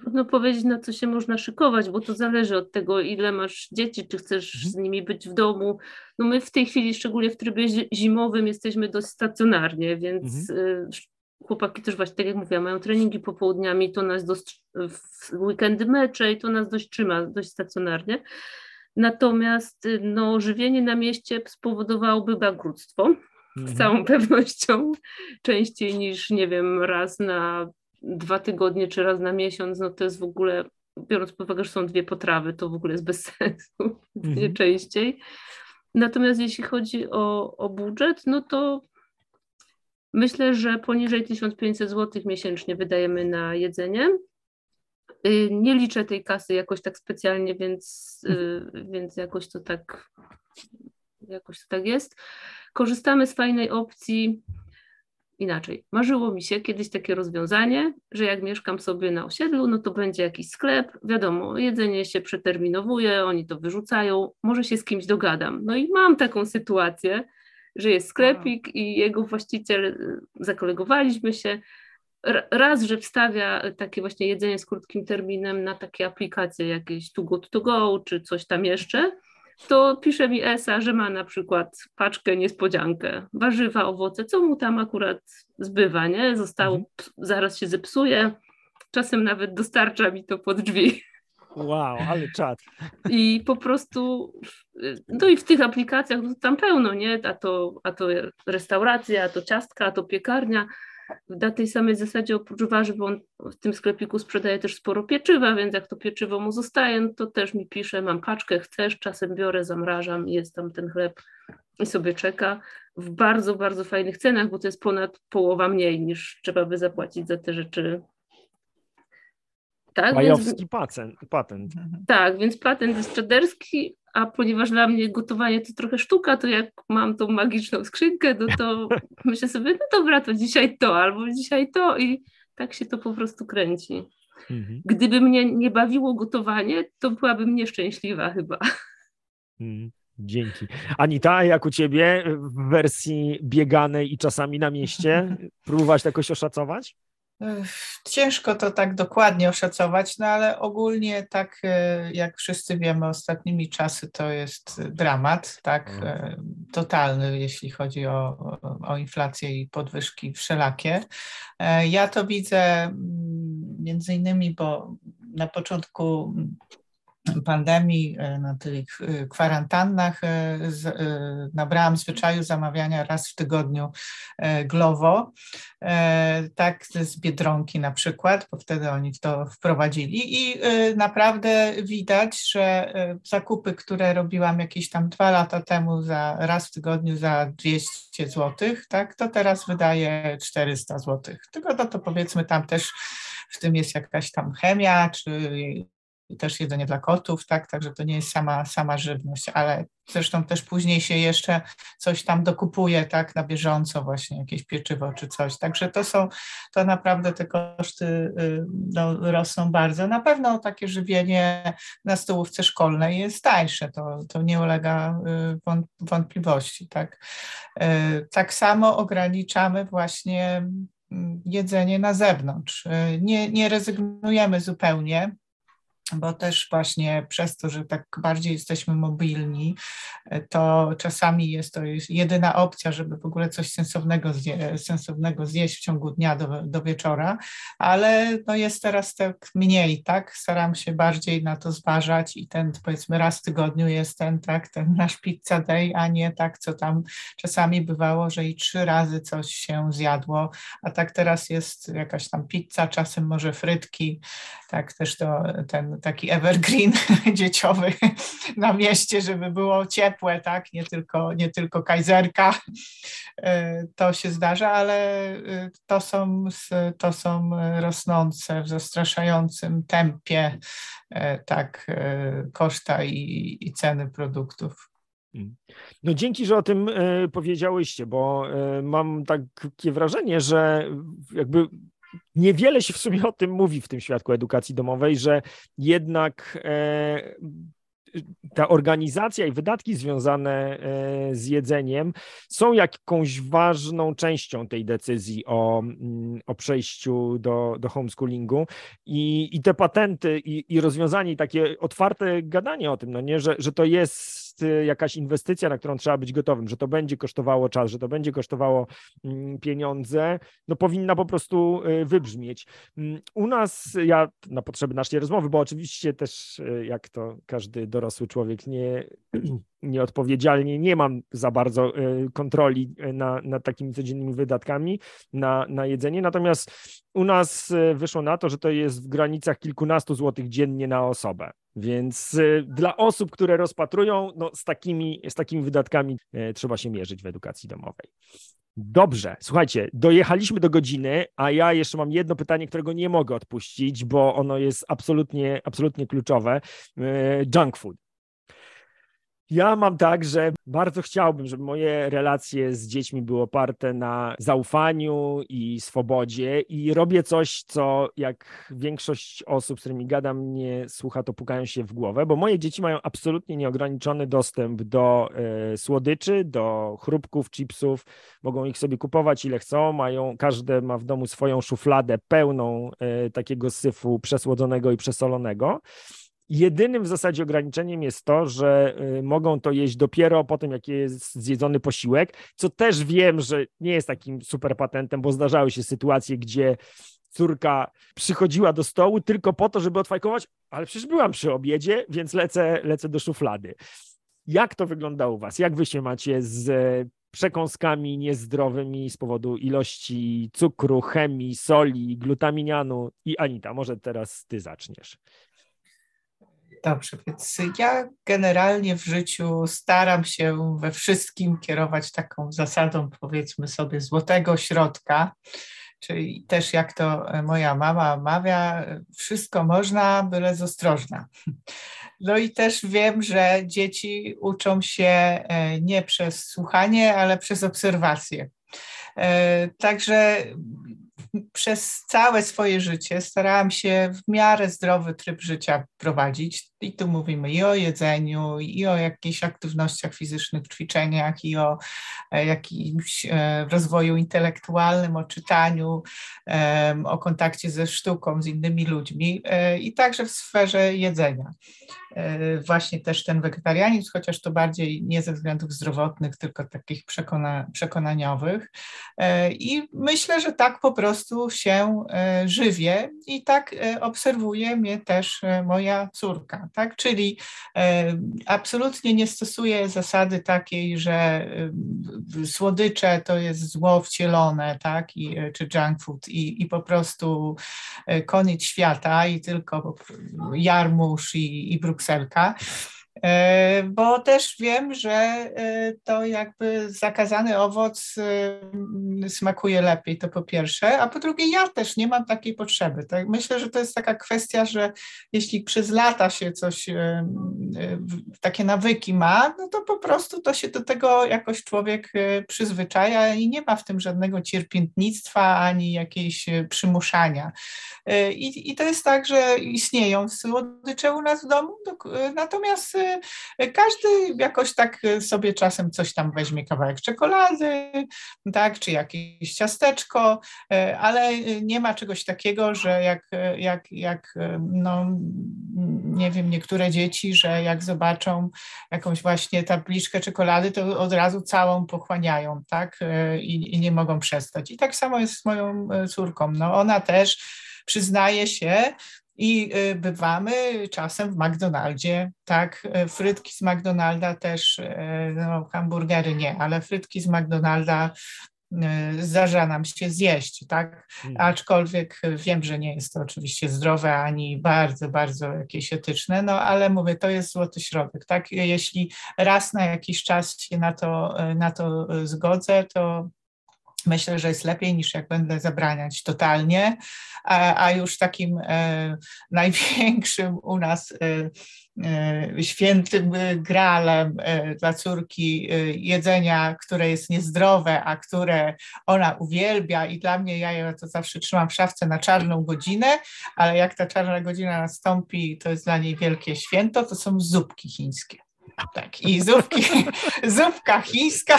Speaker 3: Trudno powiedzieć, na co się można szykować, bo to zależy od tego, ile masz dzieci, czy chcesz mhm. z nimi być w domu. No my w tej chwili, szczególnie w trybie zimowym, jesteśmy dość stacjonarnie, więc mhm. Y, chłopaki też właśnie, tak jak mówiłam, mają treningi popołudniami, to nas dość, w weekendy mecze i to nas dość trzyma, dość stacjonarnie. Natomiast no, żywienie na mieście spowodowałoby bankructwo, mhm. z całą pewnością, częściej niż, nie wiem, raz na dwa tygodnie czy raz na miesiąc, no to jest w ogóle, biorąc pod uwagę, że są dwie potrawy, to w ogóle jest bez sensu, mhm. częściej. Natomiast jeśli chodzi o, o budżet, no to Myślę, że poniżej 1500 zł miesięcznie wydajemy na jedzenie. Y, nie liczę tej kasy jakoś tak specjalnie, więc, y, więc jakoś to tak jakoś to tak jest. Korzystamy z fajnej opcji inaczej. Marzyło mi się kiedyś takie rozwiązanie, że jak mieszkam sobie na osiedlu, no to będzie jakiś sklep, wiadomo, jedzenie się przeterminowuje, oni to wyrzucają, może się z kimś dogadam. No i mam taką sytuację, że jest sklepik i jego właściciel, y, zakolegowaliśmy się, raz, że wstawia takie właśnie jedzenie z krótkim terminem na takie aplikacje jakieś Too Good To Go czy coś tam jeszcze, to pisze mi ESA, że ma na przykład paczkę niespodziankę, warzywa, owoce, co mu tam akurat zbywa, nie? Zostało, mhm. zaraz się zepsuje, czasem nawet dostarcza mi to pod drzwi.
Speaker 1: Wow, ale czad.
Speaker 3: I po prostu, no i w tych aplikacjach no tam pełno, nie? A to, a to restauracja, a to ciastka, a to piekarnia. Na tej samej zasadzie oprócz warzyw on w tym sklepiku sprzedaje też sporo pieczywa, więc jak to pieczywo mu zostaje, no to też mi pisze, mam paczkę, chcesz, czasem biorę, zamrażam, jest tam ten chleb i sobie czeka w bardzo, bardzo fajnych cenach, bo to jest ponad połowa mniej niż trzeba by zapłacić za te rzeczy
Speaker 1: tak, Majowski więc, patent, patent.
Speaker 3: Tak, więc patent jest czaderski, a ponieważ dla mnie gotowanie to trochę sztuka, to jak mam tą magiczną skrzynkę, no to myślę sobie, no dobra, to dzisiaj to, albo dzisiaj to i tak się to po prostu kręci. Mhm. Gdyby mnie nie bawiło gotowanie, to byłabym nieszczęśliwa chyba.
Speaker 1: Mhm. Dzięki. Anita, jak u ciebie w wersji bieganej i czasami na mieście? Próbować to jakoś oszacować?
Speaker 2: Ciężko to tak dokładnie oszacować, no ale ogólnie tak e, jak wszyscy wiemy ostatnimi czasy to jest dramat, tak, mhm. e, totalny, jeśli chodzi o, o inflację i podwyżki wszelakie. E, ja to widzę mm, między innymi, bo na początku pandemii, e, na tych e, kwarantannach e, nabrałam zwyczaju zamawiania raz w tygodniu Glovo, tak z Biedronki na przykład, bo wtedy oni to wprowadzili i naprawdę widać, że zakupy, które robiłam jakieś tam dwa lata temu za raz w tygodniu za 200 zł, tak, to teraz wydaje 400 zł. Tylko to, to powiedzmy tam też w tym jest jakaś tam chemia, czy też jedzenie dla kotów, tak, także to nie jest sama, sama żywność, ale zresztą też później się jeszcze coś tam dokupuje, tak, na bieżąco właśnie jakieś pieczywo czy coś, także to są, to naprawdę te koszty y, no, rosną bardzo. Na pewno takie żywienie na stołówce szkolnej jest tańsze, to, to nie ulega y, wątpliwości, tak. Y, tak samo ograniczamy właśnie mm, jedzenie na zewnątrz. Nie, nie rezygnujemy zupełnie bo też właśnie przez to, że tak bardziej jesteśmy mobilni, to czasami jest to jedyna opcja, żeby w ogóle coś sensownego, zje, sensownego zjeść w ciągu dnia do, do wieczora, ale no jest teraz tak mniej, tak? Staram się bardziej na to zważać i ten powiedzmy raz w tygodniu jest ten, tak, ten nasz pizza day, a nie tak, co tam czasami bywało, że i trzy razy coś się zjadło, a tak teraz jest jakaś tam pizza, czasem może frytki, tak? Też to ten taki evergreen dzieciowy na mieście, żeby było ciepłe, tak, nie tylko, nie tylko kajzerka, to się zdarza, ale to są, to są rosnące w zastraszającym tempie tak koszta i, i ceny produktów.
Speaker 1: Mm. No dzięki, że o tym e, powiedziałyście, bo e, mam takie wrażenie, że jakby niewiele się w sumie o tym mówi w tym świadku edukacji domowej, że jednak e, ta organizacja i wydatki związane z jedzeniem są jakąś ważną częścią tej decyzji o, mm, o przejściu do, do homeschoolingu. I, i te patenty i, i rozwiązanie, i takie otwarte gadanie o tym, no nie, że, że to jest jest y, jakaś inwestycja, na którą trzeba być gotowym, że to będzie kosztowało czas, że to będzie kosztowało mm, pieniądze, no powinna po prostu y, wybrzmieć. Mm, u nas, ja na potrzeby naszej rozmowy, bo oczywiście też y, jak to każdy dorosły człowiek nie, nieodpowiedzialnie nie mam za bardzo kontroli na, nad takimi codziennymi wydatkami na, na jedzenie, natomiast u nas wyszło na to, że to jest w granicach kilkunastu złotych dziennie na osobę. Więc y, dla osób, które rozpatrują, no z, takimi, z takimi wydatkami e, trzeba się mierzyć w edukacji domowej. Dobrze, słuchajcie, dojechaliśmy do godziny, a ja jeszcze mam jedno pytanie, którego nie mogę odpuścić, bo ono jest absolutnie, absolutnie kluczowe. E, junk food. Ja mam tak, że bardzo chciałbym, żeby moje relacje z dziećmi były oparte na zaufaniu i swobodzie i robię coś, co jak większość osób, z którymi gadam, mnie słucha, to pukają się w głowę, bo moje dzieci mają absolutnie nieograniczony dostęp do e, słodyczy, do chrupków, chipsów, mogą ich sobie kupować ile chcą, mają, każde ma w domu swoją szufladę pełną e, takiego syfu przesłodzonego i przesolonego. Jedynym w zasadzie ograniczeniem jest to, że y, mogą to jeść dopiero po tym, jak jest zjedzony posiłek, co też wiem, że nie jest takim super patentem, bo zdarzały się sytuacje, gdzie córka przychodziła do stołu tylko po to, żeby odfajkować, ale przecież byłam przy obiedzie, więc lecę, lecę do szuflady. Jak to wygląda u Was? Jak Wy się macie z przekąskami niezdrowymi z powodu ilości cukru, chemii, soli, glutaminianu? I Anita, może teraz Ty zaczniesz.
Speaker 2: Dobrze, więc ja generalnie w życiu staram się we wszystkim kierować taką zasadą, powiedzmy sobie, złotego środka. Czyli też jak to moja mama mawia, wszystko można, byle z ostrożna. No i też wiem, że dzieci uczą się e, nie przez słuchanie, ale przez obserwację. E, także przez całe swoje życie starałam się w miarę zdrowy tryb życia prowadzić. I tu mówimy i o jedzeniu, i o jakichś aktywnościach fizycznych, ćwiczeniach, i o e, jakimś e, rozwoju intelektualnym, o czytaniu, o kontakcie ze sztuką, z innymi ludźmi, e, i także w sferze jedzenia. Właśnie też ten wegetarianizm, chociaż to bardziej nie ze względów zdrowotnych, tylko takich przekona, przekonaniowych. I myślę, że tak po prostu się żywię i tak obserwuje mnie też moja córka tak? Czyli e, absolutnie nie stosuję zasady takiej, że e, słodycze to jest zło wcielone, tak? I, e, czy junk food i, i po prostu koniec świata i tylko jarmuż i, i brukselka. E, bo też wiem, że e, to jakby zakazany owoc e, smakuje lepiej, to po pierwsze, a po drugie ja też nie mam takiej potrzeby. Tak? Myślę, że to jest taka kwestia, że jeśli przez lata się coś, takie nawyki ma, no to po prostu to się do tego jakoś człowiek przyzwyczaja i nie ma w tym żadnego cierpiętnictwa ani jakiejś przymuszania. I, i to jest tak, że istnieją słodycze u nas w domu, natomiast każdy jakoś tak sobie czasem coś tam weźmie, kawałek czekolady, tak, czy jakieś ciasteczko, ale nie ma czegoś takiego, że jak, jak, jak no, nie wiem, niektóre dzieci, że jak zobaczą jakąś właśnie tabliczkę czekolady, to od razu całą pochłaniają, tak, i, i nie mogą przestać. I tak samo jest z moją córką. No, ona też przyznaje się, i y, bywamy czasem w McDonaldzie, tak, y, frytki z McDonalda też, y, no, hamburgery nie, ale frytki z McDonalda zdarza nam się zjeść, tak? Hmm. Aczkolwiek wiem, że nie jest to oczywiście zdrowe ani bardzo, bardzo jakieś etyczne, no ale mówię, to jest złoty środek, tak? Jeśli raz na jakiś czas się na to, na to zgodzę, to Myślę, że jest lepiej niż jak będę zabraniać totalnie, a, a już takim e, największym u nas e, e, świętym gralem e, dla córki e, jedzenia, które jest niezdrowe, a które ona uwielbia i dla mnie ja je to zawsze trzymam w szafce na czarną godzinę, ale jak ta czarna godzina nastąpi, to jest dla niej wielkie święto, to są zupki chińskie. Tak, i zupki, zupka chińska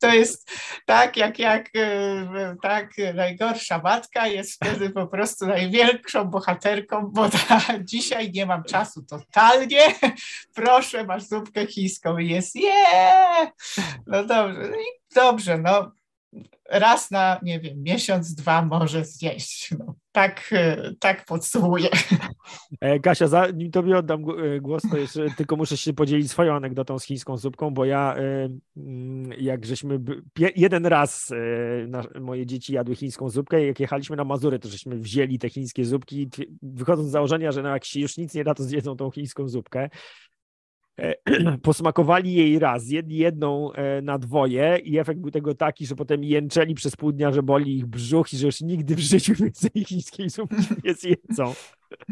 Speaker 2: to jest tak, jak, jak e, tak, najgorsza matka jest wtedy po prostu największą bohaterką, bo ta, dzisiaj nie mam czasu totalnie, proszę, masz zupkę chińską. I jest yeah! No dobrze, no dobrze, no raz na, nie wiem, miesiąc, dwa może zjeść. No, tak, e, tak podsumuję.
Speaker 1: E, Kasia, zanim tobie oddam e, głos, to jeszcze tylko muszę się podzielić swoją anegdotą z chińską zupką, bo ja, mm, jak żeśmy, jeden raz moje dzieci jadły chińską zupkę jak jechaliśmy na Mazury, to żeśmy wzięli te chińskie zupki, wychodząc z założenia, że no jak się już nic nie da, to zjedzą tą chińską zupkę. E, posmakowali jej raz, jedli jedną e, na dwoje i efekt był tego taki, że potem jęczeli przez pół dnia, że boli ich brzuch i że już nigdy w życiu więcej chińskiej zupki nie zjedzą.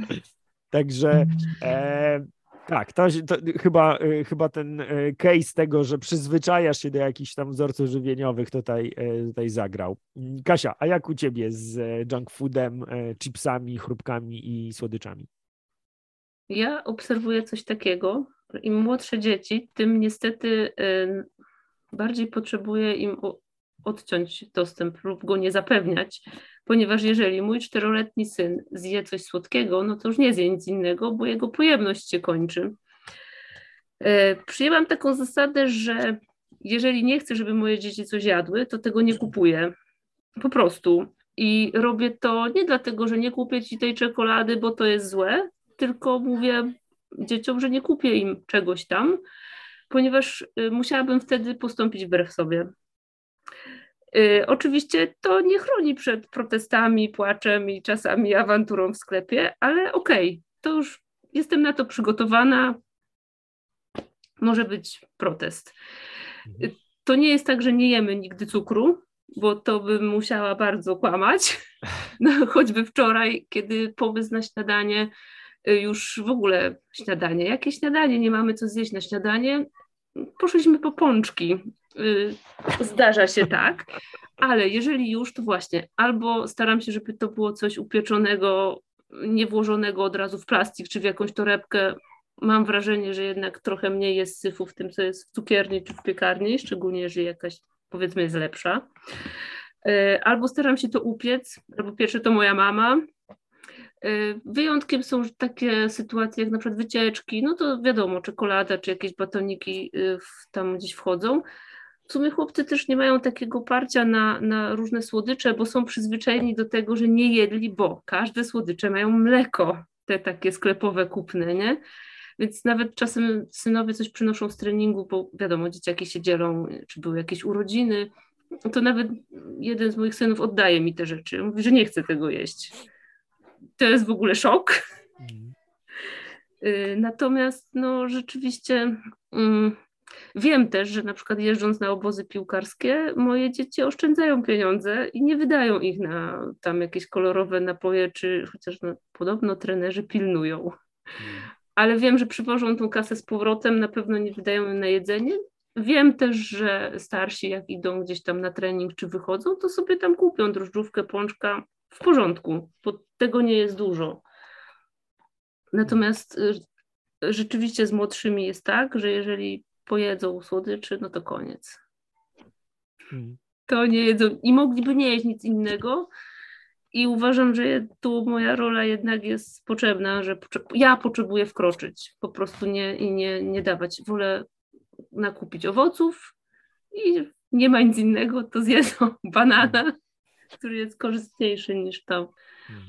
Speaker 1: Także e, tak, to, to, chyba, e, chyba ten case tego, że przyzwyczajasz się do jakichś tam wzorców żywieniowych tutaj, tutaj zagrał. Kasia, a jak u ciebie z junk foodem, chipsami, chrupkami i słodyczami?
Speaker 3: Ja obserwuję coś takiego, im młodsze dzieci, tym niestety bardziej potrzebuję im odciąć dostęp lub go nie zapewniać, ponieważ jeżeli mój czteroletni syn zje coś słodkiego, no to już nie zje nic innego, bo jego pojemność się kończy. E, przyjęłam taką zasadę, że jeżeli nie chcę, żeby moje dzieci coś jadły, to tego nie kupuję. Po prostu. I robię to nie dlatego, że nie kupię ci tej czekolady, bo to jest złe, tylko mówię, dzieciom, że nie kupię im czegoś tam, ponieważ y, musiałabym wtedy postąpić wbrew sobie. Y, oczywiście to nie chroni przed protestami, płaczem i czasami awanturą w sklepie, ale okej, okay, to już jestem na to przygotowana. Może być protest. Mhm. To nie jest tak, że nie jemy nigdy cukru, bo to bym musiała bardzo kłamać. No, choćby wczoraj, kiedy pomysł na śniadanie Y, już w ogóle śniadanie. Jakie śniadanie? Nie mamy co zjeść na śniadanie. Poszliśmy po pączki. Y, zdarza się tak, ale jeżeli już, to właśnie albo staram się, żeby to było coś upieczonego, nie włożonego od razu w plastik czy w jakąś torebkę. Mam wrażenie, że jednak trochę mniej jest syfu w tym, co jest w cukierni czy w piekarni, szczególnie jeżeli jakaś powiedzmy jest lepsza. Y, albo staram się to upiec, albo pierwsze to moja mama, Y, wyjątkiem są takie sytuacje jak na przykład wycieczki, no to wiadomo, czekolada czy jakieś batoniki y, tam gdzieś wchodzą. W sumie chłopcy też nie mają takiego parcia na, na różne słodycze, bo są przyzwyczajeni do tego, że nie jedli, bo każde słodycze mają mleko, te takie sklepowe kupne, nie? Więc nawet czasem synowie coś przynoszą z treningu, bo wiadomo, dzieciaki się dzielą, czy były jakieś urodziny, to nawet jeden z moich synów oddaje mi te rzeczy. Mówi, że nie chce tego jeść to jest w ogóle szok. Mhm. Y, natomiast no rzeczywiście um, wiem też, że na przykład jeżdżąc na obozy piłkarskie, moje dzieci oszczędzają pieniądze i nie wydają ich na tam jakieś kolorowe napoje, czy chociaż no, podobno trenerzy pilnują. Mhm. Ale wiem, że przywożą tą kasę z powrotem, na pewno nie wydają na jedzenie. Wiem też, że starsi, jak idą gdzieś tam na trening czy wychodzą, to sobie tam kupią drożdżówkę, pączka, w porządku, bo tego nie jest dużo. Natomiast y, rzeczywiście z młodszymi jest tak, że jeżeli pojedzą słodyczy, no to koniec. Hmm. To nie jedzą i mogliby nie jeść nic innego. I uważam, że tu moja rola jednak jest potrzebna, że ja potrzebuję wkroczyć, po prostu nie, i nie, nie dawać. Wolę nakupić owoców i nie ma nic innego, to zjedzą banana który jest korzystniejszy niż to. Hmm.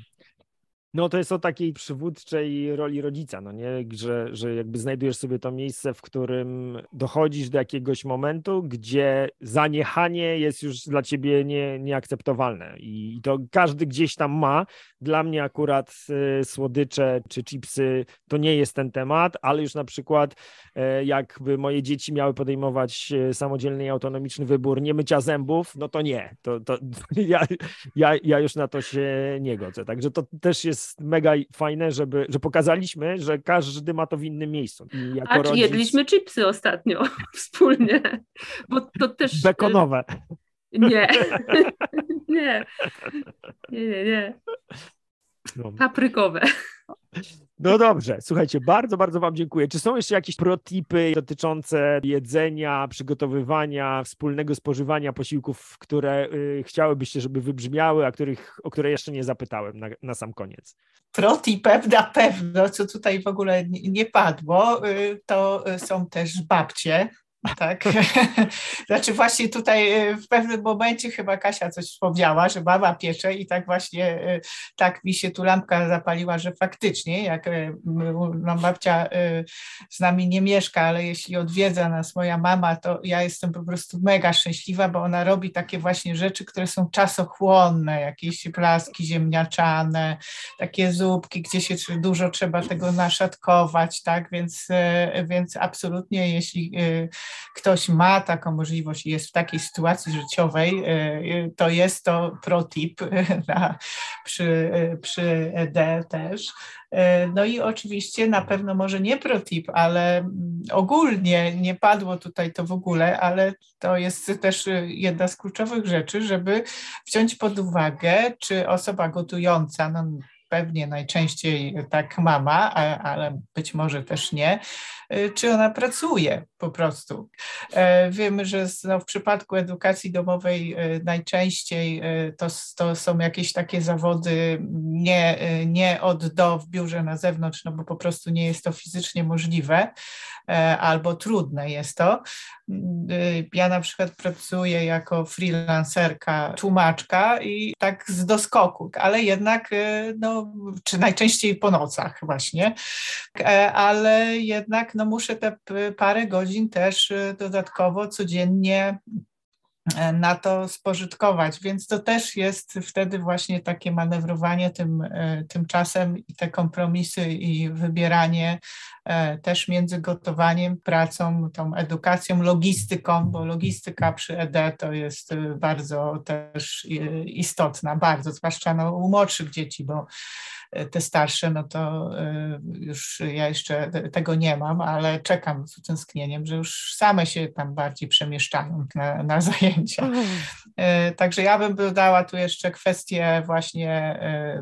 Speaker 1: No to jest o takiej przywódczej roli rodzica, no nie? Że, że jakby znajdujesz sobie to miejsce, w którym dochodzisz do jakiegoś momentu, gdzie zaniechanie jest już dla ciebie nie, nieakceptowalne i to każdy gdzieś tam ma. Dla mnie akurat y, słodycze czy chipsy to nie jest ten temat, ale już na przykład y, jakby moje dzieci miały podejmować y, samodzielny i autonomiczny wybór nie mycia zębów, no to nie. To, to ja, ja, ja już na to się nie godzę. Także to też jest jest mega fajne, żeby, że pokazaliśmy, że każdy ma to w innym miejscu.
Speaker 3: A czy rodzic... jedliśmy chipsy ostatnio wspólnie? Bo to też...
Speaker 1: Bekonowe.
Speaker 3: Nie. nie. Nie, nie, nie. No. Paprykowe.
Speaker 1: No dobrze, słuchajcie, bardzo, bardzo Wam dziękuję. Czy są jeszcze jakieś protipy dotyczące jedzenia, przygotowywania, wspólnego spożywania posiłków, które y, chciałybyście, żeby wybrzmiały, a których, o które jeszcze nie zapytałem na, na sam koniec?
Speaker 2: Protipem na pewno, co tutaj w ogóle nie, nie padło, y, to są też babcie, tak. znaczy właśnie tutaj e, w pewnym momencie chyba Kasia coś wspomniała, że mama piecze i tak właśnie e, tak mi się tu lampka zapaliła, że faktycznie jak e, no, babcia z nami nie mieszka, ale jeśli odwiedza nas moja mama, to ja jestem po prostu mega szczęśliwa, bo ona robi takie właśnie rzeczy, które są czasochłonne, jakieś plaski ziemniaczane, takie zupki, gdzie się dużo trzeba tego naszatkować, tak, więc, więc absolutnie jeśli ktoś ma taką możliwość i jest w takiej sytuacji życiowej, e, to jest to protip na, przy, przy ED też. E, no i oczywiście na pewno może nie protip, ale mm, ogólnie nie padło tutaj to w ogóle, ale to jest też jedna z kluczowych rzeczy, żeby wziąć pod uwagę, czy osoba gotująca, no pewnie najczęściej tak mama, ale być może też nie, y, czy ona pracuje po prostu. E, wiemy, że no, w przypadku edukacji domowej y, najczęściej y, to, to są jakieś takie zawody nie, nie od do w biurze na zewnątrz, no bo po prostu nie jest to fizycznie możliwe e, albo trudne jest to. Ja na przykład pracuję jako freelancerka, tłumaczka i tak z doskoku, ale jednak no, czy najczęściej po nocach właśnie, e, ale jednak no, muszę te parę godzin też e, dodatkowo codziennie na to spożytkować, więc to też jest wtedy właśnie takie manewrowanie tym, tym czasem i te kompromisy i wybieranie też między gotowaniem, pracą, tą edukacją, logistyką, bo logistyka przy ED to jest bardzo też istotna, bardzo, zwłaszcza no, u młodszych dzieci, bo te starsze, no to y, już ja jeszcze tego nie mam, ale czekam z utęsknieniem, że już same się tam bardziej przemieszczają na, na zajęcia. Y, także ja bym dodała tu jeszcze kwestię właśnie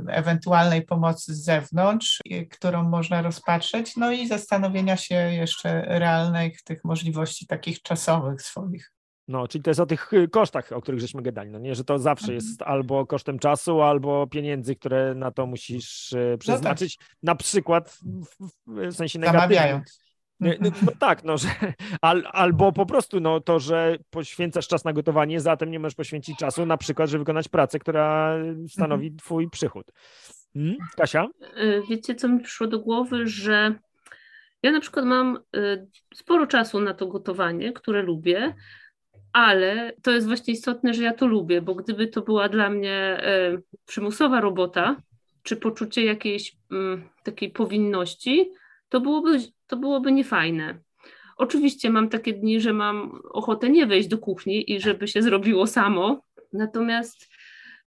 Speaker 2: y, ewentualnej pomocy z zewnątrz, którą można rozpatrzeć, no i zastanowienia się jeszcze realnych tych możliwości takich czasowych swoich.
Speaker 1: No, czyli to jest o tych y, kosztach, o których żeśmy gadali, no nie? Że to zawsze mhm. jest albo kosztem czasu, albo pieniędzy, które na to musisz y, przeznaczyć, no tak. na przykład w, w sensie negatywnym. No, no, tak, no, że, al, albo po prostu no, to, że poświęcasz czas na gotowanie, zatem nie możesz poświęcić czasu na przykład, żeby wykonać pracę, która stanowi mhm. twój przychód. Hmm? Kasia?
Speaker 3: Y, wiecie, co mi przyszło do głowy, że ja na przykład mam sporo czasu na to gotowanie, które lubię, ale to jest właśnie istotne, że ja to lubię, bo gdyby to była dla mnie e, przymusowa robota, czy poczucie jakiejś mm, takiej powinności, to byłoby, to byłoby niefajne. Oczywiście mam takie dni, że mam ochotę nie wejść do kuchni i żeby się zrobiło samo, natomiast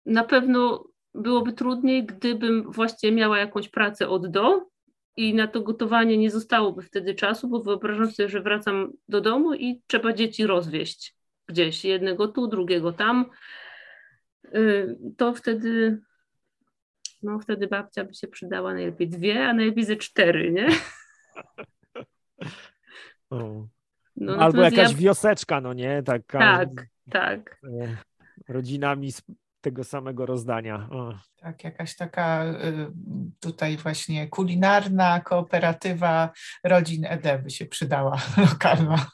Speaker 3: na pewno byłoby trudniej, gdybym właśnie miała jakąś pracę od do i na to gotowanie nie zostałoby wtedy czasu, bo wyobrażam sobie, że wracam do domu i trzeba dzieci rozwieść gdzieś, jednego tu, drugiego tam, y, to wtedy, no wtedy babcia by się przydała najlepiej dwie, a najlepiej ze cztery, nie?
Speaker 1: No, Albo jakaś ja... wioseczka, no nie?
Speaker 3: Taka, tak, tak.
Speaker 1: E, rodzinami z tego samego rozdania. O.
Speaker 2: Tak, jakaś taka y, tutaj właśnie kulinarna kooperatywa rodzin ED by się przydała, lokalna.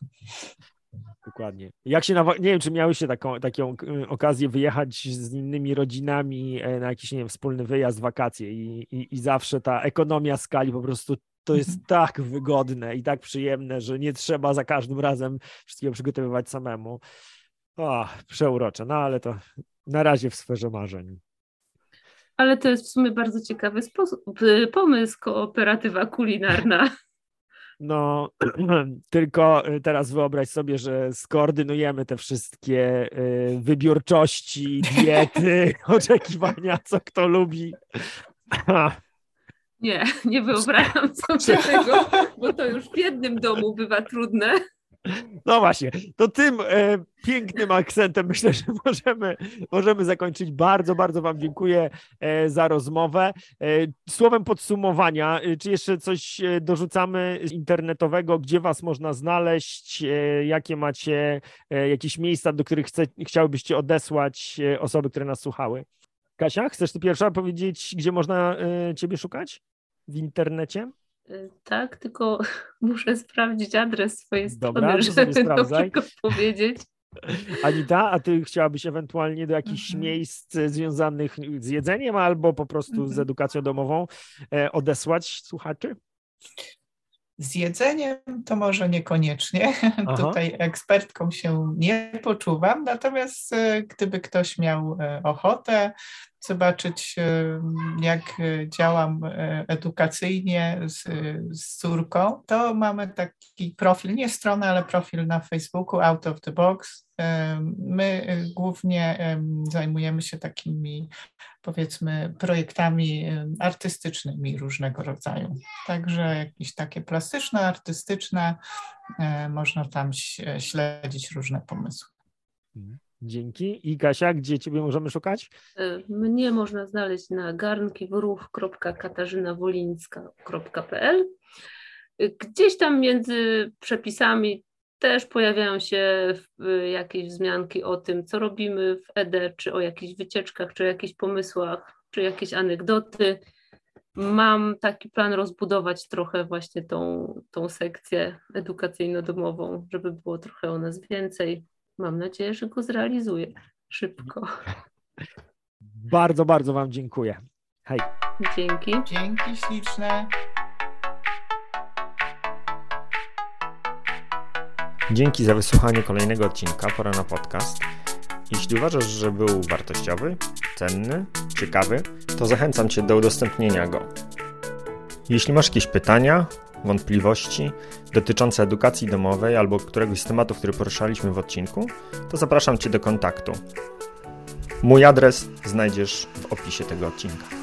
Speaker 1: Dokładnie. Jak się, na, nie wiem, czy miałyście taką, taką y, okazję wyjechać z innymi rodzinami e, na jakiś, nie wiem, wspólny wyjazd, wakacje i, i, i zawsze ta ekonomia skali po prostu to jest mhm. tak wygodne i tak przyjemne, że nie trzeba za każdym razem wszystkiego przygotowywać samemu. O, przeurocze, no ale to na razie w sferze marzeń.
Speaker 3: Ale to jest w sumie bardzo ciekawy sposób, pomysł, kooperatywa kulinarna.
Speaker 1: No, tylko y, teraz wyobraź sobie, że skoordynujemy te wszystkie y, wybiórczości, diety, oczekiwania, co kto lubi.
Speaker 3: Nie, nie wyobrażam sobie tego, bo to już w jednym domu bywa trudne.
Speaker 1: No właśnie, to tym e, pięknym akcentem myślę, że możemy, możemy zakończyć. Bardzo, bardzo Wam dziękuję e, za rozmowę. E, słowem podsumowania, e, czy jeszcze coś e, dorzucamy internetowego, gdzie Was można znaleźć, e, jakie macie jakieś miejsca, do których chce, chciałybyście odesłać osoby, które nas słuchały? Kasia, chcesz ty pierwsza powiedzieć, gdzie można Ciebie szukać w internecie?
Speaker 3: Tak, tylko muszę sprawdzić adres swojej Dobra, strony, żeby dobrze powiedzieć.
Speaker 1: Anita, a ty chciałabyś ewentualnie do jakichś mhm. miejsc związanych z jedzeniem albo po prostu z mhm. edukacją domową e, odesłać słuchaczy?
Speaker 2: Z jedzeniem to może niekoniecznie. Aha. Tutaj ekspertką się nie poczuwam, natomiast e, gdyby ktoś miał e, ochotę zobaczyć, jak działam edukacyjnie z, z córką, to mamy taki profil, nie stronę, ale profil na Facebooku Out of the Box. My głównie zajmujemy się takimi, powiedzmy, projektami artystycznymi różnego rodzaju. Także jakieś takie plastyczne, artystyczne, e, można tam śledzić różne pomysły.
Speaker 1: Dzięki. I Kasia, gdzie Ciebie możemy szukać?
Speaker 3: E, mnie można znaleźć na garnkiworów.katarzynawolińska.pl e, Gdzieś tam między przepisami też pojawiają się jakieś wzmianki o tym, co robimy w EDE, czy o jakichś wycieczkach, czy o jakichś pomysłach, czy jakieś anegdoty. Mam taki plan rozbudować trochę właśnie tą, tą sekcję edukacyjno-domową, żeby było trochę o nas więcej. Mam nadzieję, że go zrealizuję szybko.
Speaker 1: Bardzo, bardzo Wam dziękuję. Hej.
Speaker 3: Dzięki.
Speaker 2: Dzięki śliczne.
Speaker 1: Dzięki za wysłuchanie kolejnego odcinka Pora na podcast. Jeśli uważasz, że był wartościowy, cenny, ciekawy, to zachęcam Cię do udostępnienia go. Jeśli masz jakieś pytania, wątpliwości dotyczące edukacji domowej albo któregoś z tematów, który poruszaliśmy w odcinku, to zapraszam Cię do kontaktu. Mój adres znajdziesz w opisie tego odcinka.